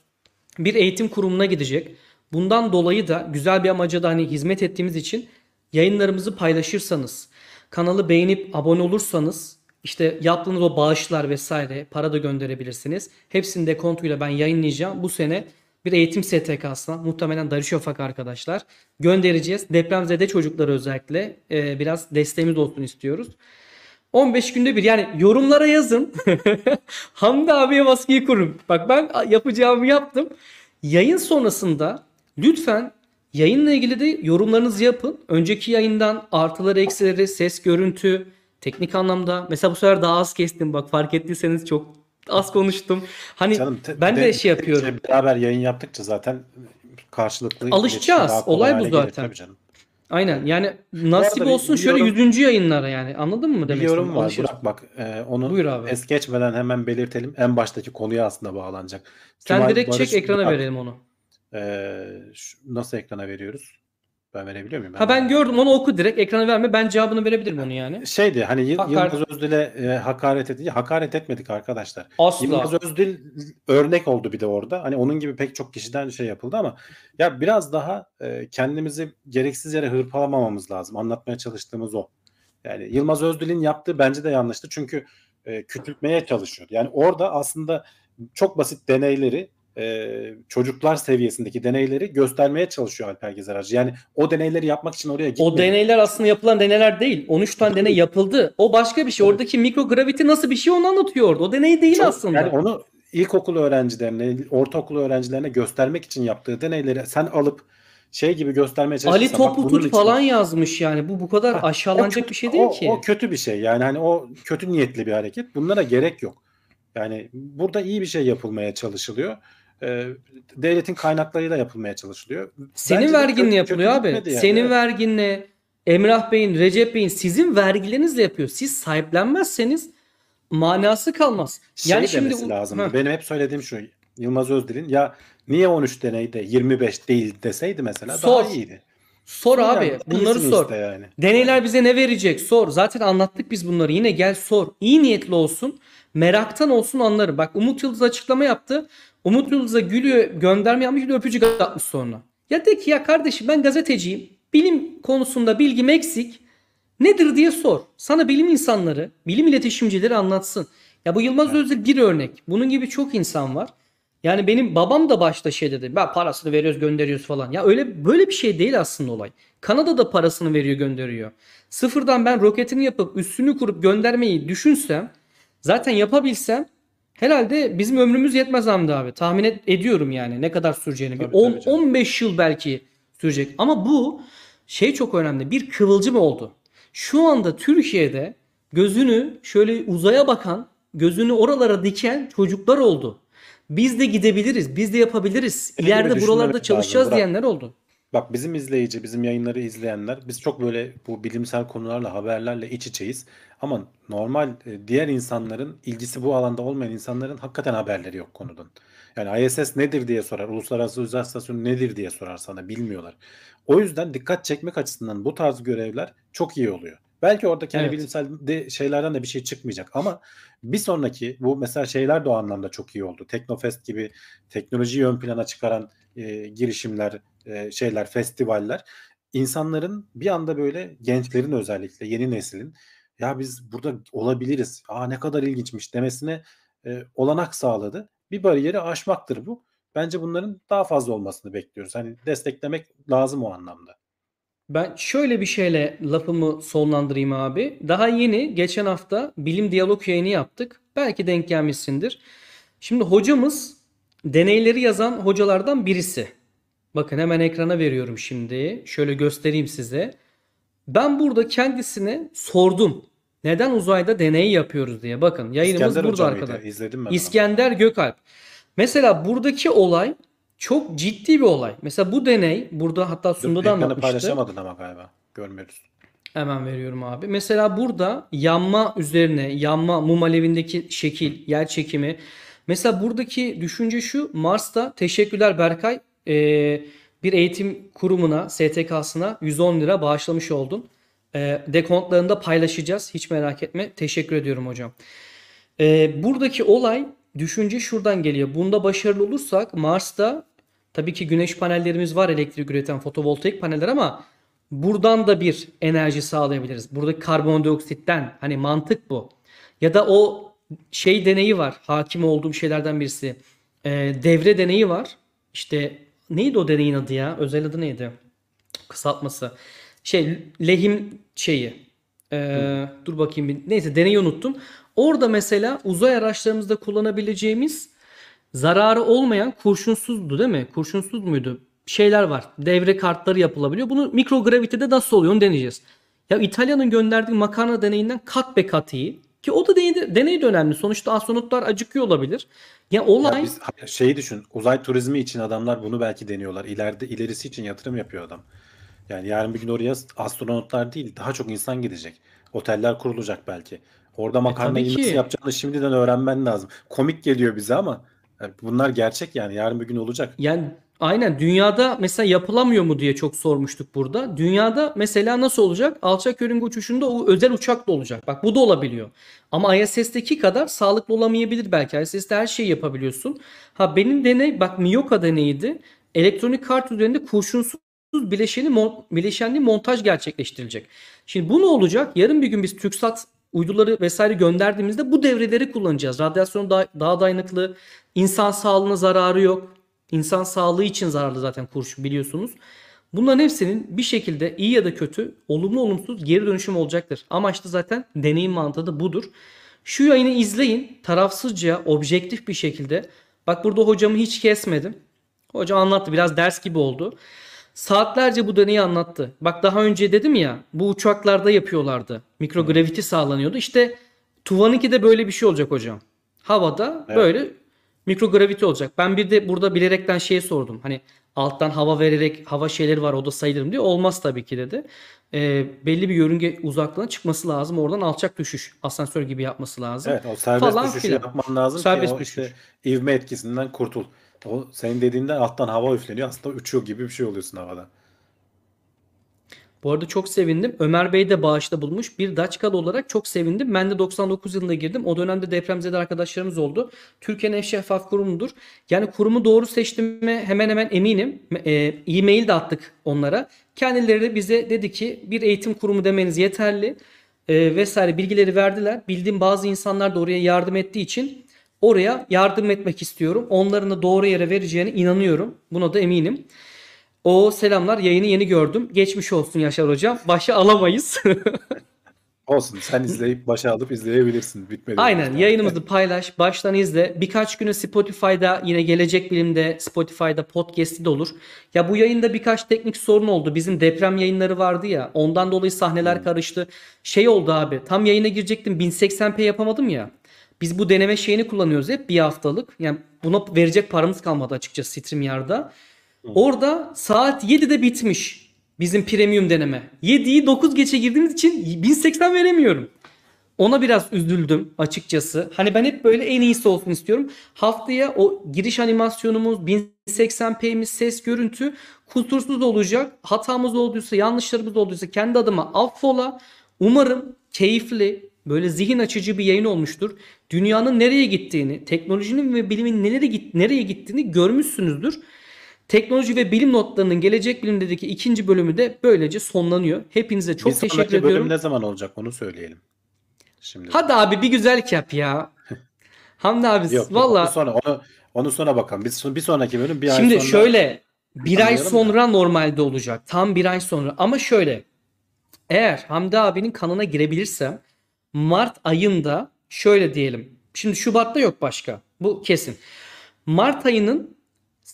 bir eğitim kurumuna gidecek. Bundan dolayı da güzel bir amaca da hani hizmet ettiğimiz için yayınlarımızı paylaşırsanız, kanalı beğenip abone olursanız işte yaptığınız o bağışlar vesaire para da gönderebilirsiniz. Hepsini de kontuyla ben yayınlayacağım. Bu sene bir eğitim STK'sına muhtemelen Darüşşafak arkadaşlar göndereceğiz. Depremzede çocuklara özellikle e, biraz desteğimiz olsun istiyoruz. 15 günde bir yani yorumlara yazın. Hamdi abiye baskıyı kurun. Bak ben yapacağımı yaptım. Yayın sonrasında lütfen yayınla ilgili de yorumlarınızı yapın. Önceki yayından artıları eksileri ses görüntü teknik anlamda. Mesela bu sefer daha az kestim bak fark ettiyseniz çok az konuştum. Hani Canım, te- ben de şey yapıyorum. Beraber yayın yaptıkça zaten karşılıklı Alışacağız. Olay bu zaten. canım. Aynen yani nasip olsun bir şöyle 100. yayınlara yani anladın mı demek yorum istediğimi? var. Burak bak e, onu Buyur abi. es geçmeden hemen belirtelim. En baştaki konuya aslında bağlanacak. Sen Cumali direkt Barış çek ekrana Burak, verelim onu. e, şu- nasıl ekrana veriyoruz? Ben verebiliyor muyum? Ha ben gördüm onu oku direkt ekrana verme ben cevabını verebilirim onu yani. Şeydi hani Hakaret- Yılmaz Özdil'e e, hakaret edildi. Hakaret etmedik arkadaşlar. Asla. Yılmaz Özdil örnek oldu bir de orada. Hani onun gibi pek çok kişiden şey yapıldı ama ya biraz daha e, kendimizi gereksiz yere hırpalamamamız lazım. Anlatmaya çalıştığımız o. Yani Yılmaz Özdil'in yaptığı bence de yanlıştı. Çünkü e, küçültmeye çalışıyordu. Yani orada aslında çok basit deneyleri e, çocuklar seviyesindeki deneyleri göstermeye çalışıyor Alper Gezer Hacı. Yani o deneyleri yapmak için oraya gitmedi. O deneyler aslında yapılan deneyler değil. 13 tane deney yapıldı. O başka bir şey. Oradaki mikrograviti nasıl bir şey onu anlatıyor orada. O deney değil Çok- aslında. Yani onu ilkokul öğrencilerine, ortaokul öğrencilerine göstermek için yaptığı deneyleri sen alıp şey gibi göstermeye Ali çalışırsan bunun tut için falan yazmış yani. Bu bu kadar Ha, aşağılanacak kötü, bir şey değil o, ki. o kötü bir şey. Yani hani o kötü niyetli bir hareket. Bunlara gerek yok. Yani burada iyi bir şey yapılmaya çalışılıyor. Ee, devletin kaynaklarıyla yapılmaya çalışılıyor. Senin Bence verginle yapılıyor abi. yani. Senin verginle, Emrah Bey'in, Recep Bey'in sizin vergilerinizle yapıyor. Siz sahiplenmezseniz manası kalmaz. Şey Yani şimdi demesi lazım. Heh, Benim hep söylediğim şu. Yılmaz Özdil'in ya niye 13 deneyde 25 değil deseydi mesela sor. daha iyiydi. Sor Yani abi. Bunları sor. iste yani. Deneyler bize ne verecek? Sor. Zaten anlattık biz bunları. Yine gel sor. İyi niyetli olsun. Meraktan olsun anlarım. Bak Umut Yıldız açıklama yaptı. Umut Yıldız'a gülüyor gönderme yapmış bir öpücük atmış sonra. Ya de ki ya kardeşim ben gazeteciyim. Bilim konusunda bilgim eksik. Nedir diye sor. Sana bilim insanları, bilim iletişimcileri anlatsın. Ya bu Yılmaz Özdil bir örnek. Bunun gibi çok insan var. Yani benim babam da başta şey dedi. Ben parasını veriyoruz gönderiyoruz falan. Ya öyle böyle bir şey değil aslında olay. Kanada'da parasını veriyor gönderiyor. Sıfırdan ben roketini yapıp üstünü kurup göndermeyi düşünsem zaten yapabilsem herhalde bizim ömrümüz yetmez Hamdi abi. Tahmin et- ediyorum yani ne kadar süreceğini. Tabii, tabii 10 canım. 15 yıl belki sürecek. Ama bu şey çok önemli. Bir kıvılcım oldu. Şu anda Türkiye'de gözünü şöyle uzaya bakan, gözünü oralara diken çocuklar oldu. Biz de gidebiliriz, biz de yapabiliriz. İleride buralarda lazım, çalışacağız Burak. diyenler oldu. Bak bizim izleyici, bizim yayınları izleyenler biz çok böyle bu bilimsel konularla, haberlerle iç içeyiz. Ama normal e, diğer insanların ilgisi bu alanda olmayan insanların hakikaten haberleri yok konudan. Yani ISS nedir diye sorar, Uluslararası Uzay İstasyonu nedir diye sorar sana bilmiyorlar. O yüzden dikkat çekmek açısından bu tarz görevler çok iyi oluyor. Belki orada kendi Evet. bilimsel de şeylerden de bir şey çıkmayacak ama bir sonraki bu mesela şeyler de o anlamda çok iyi oldu. Teknofest gibi teknolojiyi ön plana çıkaran e, girişimler, şeyler, festivaller insanların bir anda böyle gençlerin özellikle yeni neslin ya biz burada olabiliriz. Aa ne kadar ilginçmiş demesine e, olanak sağladı. Bir bariyeri aşmaktır bu. Bence bunların daha fazla olmasını bekliyoruz. Hani desteklemek lazım o anlamda. Ben şöyle bir şeyle lafımı sonlandırayım abi. Daha yeni geçen hafta bilim diyalog yayını yaptık. Belki denk gelmişsindir. Şimdi hocamız deneyleri yazan hocalardan birisi. Bakın hemen ekrana veriyorum şimdi. Şöyle göstereyim size. Ben burada kendisine sordum. Neden uzayda deney yapıyoruz diye. Bakın yayınımız İskender burada arkadaşlar. İzledim ben onu. İskender Gökalp. Mesela buradaki olay çok ciddi bir olay. Mesela bu deney burada hatta Sunda da anlatmıştı. paylaşamadın ama galiba. Görmüyoruz. Hemen veriyorum abi. Mesela burada yanma üzerine, yanma mum alevindeki şekil, yer çekimi. Mesela buradaki düşünce şu. Mars'ta teşekkürler Berkay. Ee, bir eğitim kurumuna, STK'sına 110 lira bağışlamış oldun. Ee, dekontlarını da paylaşacağız. Hiç merak etme. Teşekkür ediyorum hocam. Ee, buradaki olay düşünce şuradan geliyor. Bunda başarılı olursak Mars'ta tabii ki güneş panellerimiz var elektrik üreten fotovoltaik paneller ama buradan da bir enerji sağlayabiliriz. Buradaki karbondioksitten hani mantık bu. Ya da o şey deneyi var. Hakim olduğum şeylerden birisi. Ee, devre deneyi var. İşte neydi o deneyin adı ya? Özel adı neydi? Kısaltması. Şey lehim şeyi. Ee, dur bakayım bir. Neyse deneyi unuttum. Orada mesela uzay araçlarımızda kullanabileceğimiz zararı olmayan kurşunsuzdu değil mi? Kurşunsuz muydu? Şeyler var. Devre kartları yapılabiliyor. Bunu mikrogravitede nasıl oluyor onu deneyeceğiz. Ya İtalya'nın gönderdiği makarna deneyinden kat be kat iyi. Ki o da deney, deney de önemli. Sonuçta astronotlar acıkıyor olabilir. Ya Ya olay biz şeyi düşün. Uzay turizmi için adamlar bunu belki deniyorlar. İleride ilerisi için yatırım yapıyor adam. Yani yarın bir gün oraya astronotlar değil, daha çok insan gidecek. Oteller kurulacak belki. Orada E, tabii nasıl ki. yapacağını şimdiden öğrenmen lazım. Komik geliyor bize ama yani bunlar gerçek yani. Yarın bir gün olacak. Yani aynen dünyada mesela yapılamıyor mu diye çok sormuştuk burada. Dünyada mesela nasıl olacak? Alçak yörünge uçuşunda o özel uçakla olacak. Bak bu da olabiliyor. Ama ISS'teki kadar sağlıklı olamayabilir belki. ISS'te her şeyi yapabiliyorsun. Ha benim deney bak Miyoka deneyiydi. Elektronik kart üzerinde kurşunsuz bileşeni bileşenli montaj gerçekleştirilecek. Şimdi bu ne olacak? Yarın bir gün biz TürkSat uyduları vesaire gönderdiğimizde bu devreleri kullanacağız. Radyasyon daha, daha dayanıklı, insan sağlığına zararı yok. İnsan sağlığı için zararlı zaten kurşun biliyorsunuz. Bunların hepsinin bir şekilde iyi ya da kötü, olumlu olumsuz geri dönüşüm olacaktır. Amaçlı zaten deneyim mantığı da budur. Şu yayını izleyin. Tarafsızca, objektif bir şekilde. Bak burada hocamı hiç kesmedim. Hoca anlattı. Biraz ders gibi oldu. Saatlerce bu deneyi anlattı. Bak daha önce dedim ya bu uçaklarda yapıyorlardı. Mikrograviti sağlanıyordu. İşte Tuva'nınki de böyle bir şey olacak hocam. Havada Evet. böyle mikrograviti olacak. Ben bir de burada bilerekten şey sordum. Hani alttan hava vererek hava şeyleri var o da sayılırım diye. Olmaz tabii ki dedi. Ee, belli bir yörünge uzaklığına çıkması lazım. Oradan alçak düşüş. Asansör gibi yapması lazım. Evet o serbest Falan düşüşü filan. yapman lazım Serbest ki o düşüş. işte ivme etkisinden kurtul. O senin dediğinden alttan hava üfleniyor. Aslında uçuyor gibi bir şey oluyorsun havada. Bu arada çok sevindim. Ömer Bey de bağışta bulmuş. Bir Daçkalı olarak çok sevindim. Ben de 99 yılında girdim. O dönemde depremzede arkadaşlarımız oldu. Türkiye'nin en şeffaf kurumudur. Yani kurumu doğru seçtiğime hemen hemen eminim. E, e-mail de attık onlara. Kendileri de bize dedi ki bir eğitim kurumu demeniz yeterli. E, vesaire bilgileri verdiler. Bildiğim bazı insanlar da oraya yardım ettiği için oraya yardım etmek istiyorum. Onların da doğru yere vereceğine inanıyorum. Buna da eminim. O selamlar yayını yeni gördüm. Geçmiş olsun Yaşar hocam. Başa alamayız. Olsun sen izleyip başa alıp izleyebilirsin. Bitmedi. Aynen yayınımızı paylaş. Baştan izle. Birkaç günü Spotify'da yine Gelecek Bilim'de Spotify'da podcast'i de olur. Ya bu yayında birkaç teknik sorun oldu. Bizim deprem yayınları vardı ya. Ondan dolayı sahneler karıştı. Şey oldu abi. Tam yayına girecektim. 1080p yapamadım ya. Biz bu deneme şeyini kullanıyoruz hep bir haftalık. Yani buna verecek paramız kalmadı açıkçası StreamYard'da. Orada saat 7'de bitmiş bizim premium deneme. 7'yi 9 geçe girdiğimiz için 1080 veremiyorum. Ona biraz üzüldüm açıkçası. Hani ben hep böyle en iyisi olsun istiyorum. Haftaya o giriş animasyonumuz 1080p'miz ses görüntü kusursuz olacak. Hatamız olduysa yanlışlarımız olduysa kendi adıma affola. Umarım keyifli böyle zihin açıcı bir yayın olmuştur. Dünyanın nereye gittiğini, teknolojinin ve bilimin nereye, git nereye gittiğini görmüşsünüzdür. Teknoloji ve bilim notlarının gelecek bilimdeki ikinci bölümü de böylece sonlanıyor. Hepinize çok bir teşekkür sonraki bölüm ediyorum. ne zaman olacak onu söyleyelim. Şimdi. Hadi abi bir güzellik yap ya. Hamdi abi Yok, valla onu sonra onu onu sonra bakalım. Biz bir sonraki bölüm bir ay şimdi sonra şöyle bir ay sonra normalde olacak. Tam bir ay sonra ama şöyle eğer Hamdi abinin kanına girebilirsem Mart ayında şöyle diyelim. Şimdi Şubat'ta yok başka. Bu kesin. Mart ayının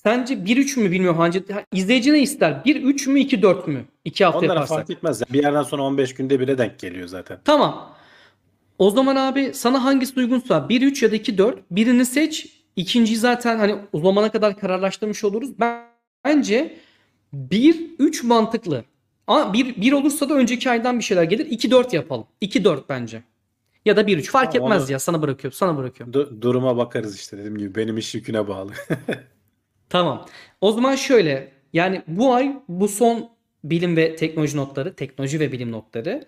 sence 1-3 mü bilmiyorum. Hangi, izleyici ne ister? 1-3 mü 2-4 mü? 2 hafta onlara yaparsak. fark etmez. ya. Bir yerden sonra 15 günde bire denk geliyor zaten. Tamam. O zaman abi sana hangisi uygunsa 1 3 ya da 2 4 birini seç. İkinciyi zaten hani o zamana kadar kararlaştırmış oluruz. Ben, bence 1 3 mantıklı. Ama 1 1 olursa da önceki aydan bir şeyler gelir. 2 4 yapalım. 2 4 bence. Ya da 1 3 fark Tamam, etmez onu- ya sana bırakıyorum. Sana bırakıyorum. Du- duruma bakarız işte dediğim gibi. Benim iş yüküne bağlı. Tamam. O zaman şöyle yani bu ay bu son bilim ve teknoloji notları, teknoloji ve bilim notları.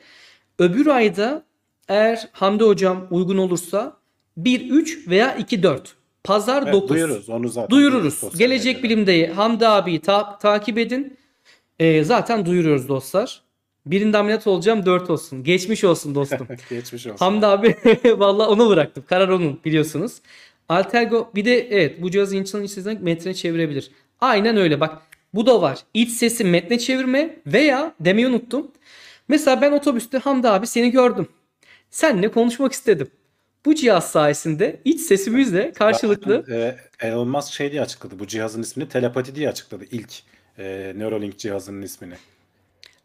Öbür ayda eğer Hamdi hocam uygun olursa 1 3 veya 2 4. Pazar Evet, 9. duyururuz onu zaten. Duyururuz. sosyal Gelecek medyada. Bilim'de Hamdi abiyi ta- takip edin. Ee, zaten duyuruyoruz dostlar. Birinde ameliyat olacağım 4 olsun. Geçmiş olsun dostum. Geçmiş olsun. Hamdi abi vallahi onu bıraktım. Karar onun biliyorsunuz. Altergo bir de evet bu cihaz insanın iç sesini metne çevirebilir. Aynen öyle bak bu da var. İç sesi metne çevirme veya demeyi unuttum. Mesela ben otobüste Hamdi abi seni gördüm. Seninle konuşmak istedim. Bu cihaz sayesinde iç sesimizle karşılıklı Zaten, e, Elon Musk şey diye açıkladı. Bu cihazın ismini telepati diye açıkladı. İlk e, Neuralink cihazının ismini.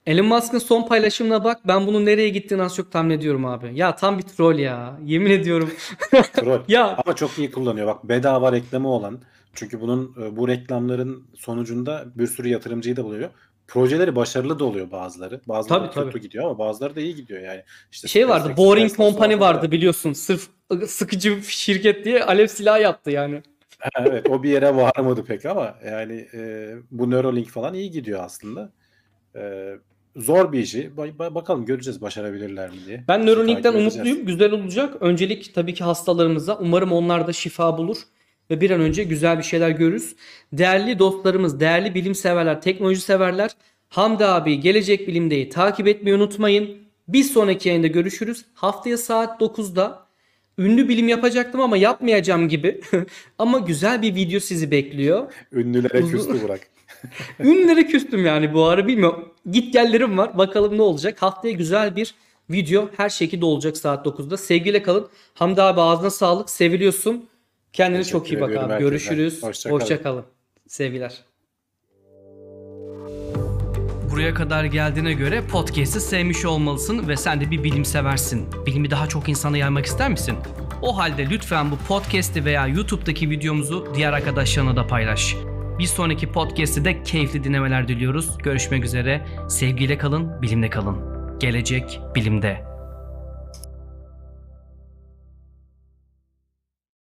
Elon Musk'ın son paylaşımına bak. Ben bunun nereye gittiğini az çok tahmin ediyorum abi. Ya tam bir troll ya. Yemin ediyorum. Troll. Ya Ama çok iyi kullanıyor. Bak bedava reklamı olan. Çünkü bunun e, bu reklamların sonucunda bir sürü yatırımcıyı da buluyor. Projeleri başarılı da oluyor bazıları. Bazıları Tabii, kötü tabii. gidiyor ama bazıları da iyi gidiyor yani. İşte şey vardı. Boring Company vardı biliyorsun. Sırf sıkıcı şirket diye alev silahı yaptı yani. Evet o bir yere varamadı pek ama yani e, bu Neuralink falan iyi gidiyor aslında. E, zor bir işi. Ba- ba- bakalım göreceğiz başarabilirler mi diye. Ben Neuralink'ten umutluyum. Güzel olacak. Öncelik tabii ki hastalarımıza. Umarım onlar da şifa bulur ve bir an önce güzel bir şeyler görürüz. Değerli dostlarımız, değerli bilim severler, teknoloji severler. Hamdi abi Gelecek Bilim'deyi takip etmeyi unutmayın. Bir sonraki yayında görüşürüz. Haftaya saat 9'da ünlü bilim yapacaktım ama yapmayacağım gibi. ama güzel bir video sizi bekliyor. Ünlülere küstü bırak. Ünlere küstüm yani bu ara bilmiyorum. Git gellerim var. Bakalım ne olacak. Haftaya güzel bir video her şey şekilde olacak saat 9'da. Sevgiyle kalın. Hamdi abi ağzına sağlık. Seviliyorsun. Kendine Teşekkür çok iyi bak abi. Herkese. Görüşürüz. Hoşça, Hoşça kalın. kalın. Sevgiler. Buraya kadar geldiğine göre podcast'i sevmiş olmalısın ve sen de bir bilim seversin. Bilimi daha çok insana yaymak ister misin? O halde lütfen bu podcast'i veya YouTube'daki videomuzu diğer arkadaşlarına da paylaş. Bir sonraki podcast'te de keyifli dinlemeler diliyoruz. Görüşmek üzere. Sevgiyle kalın, bilimle kalın. Gelecek bilimde.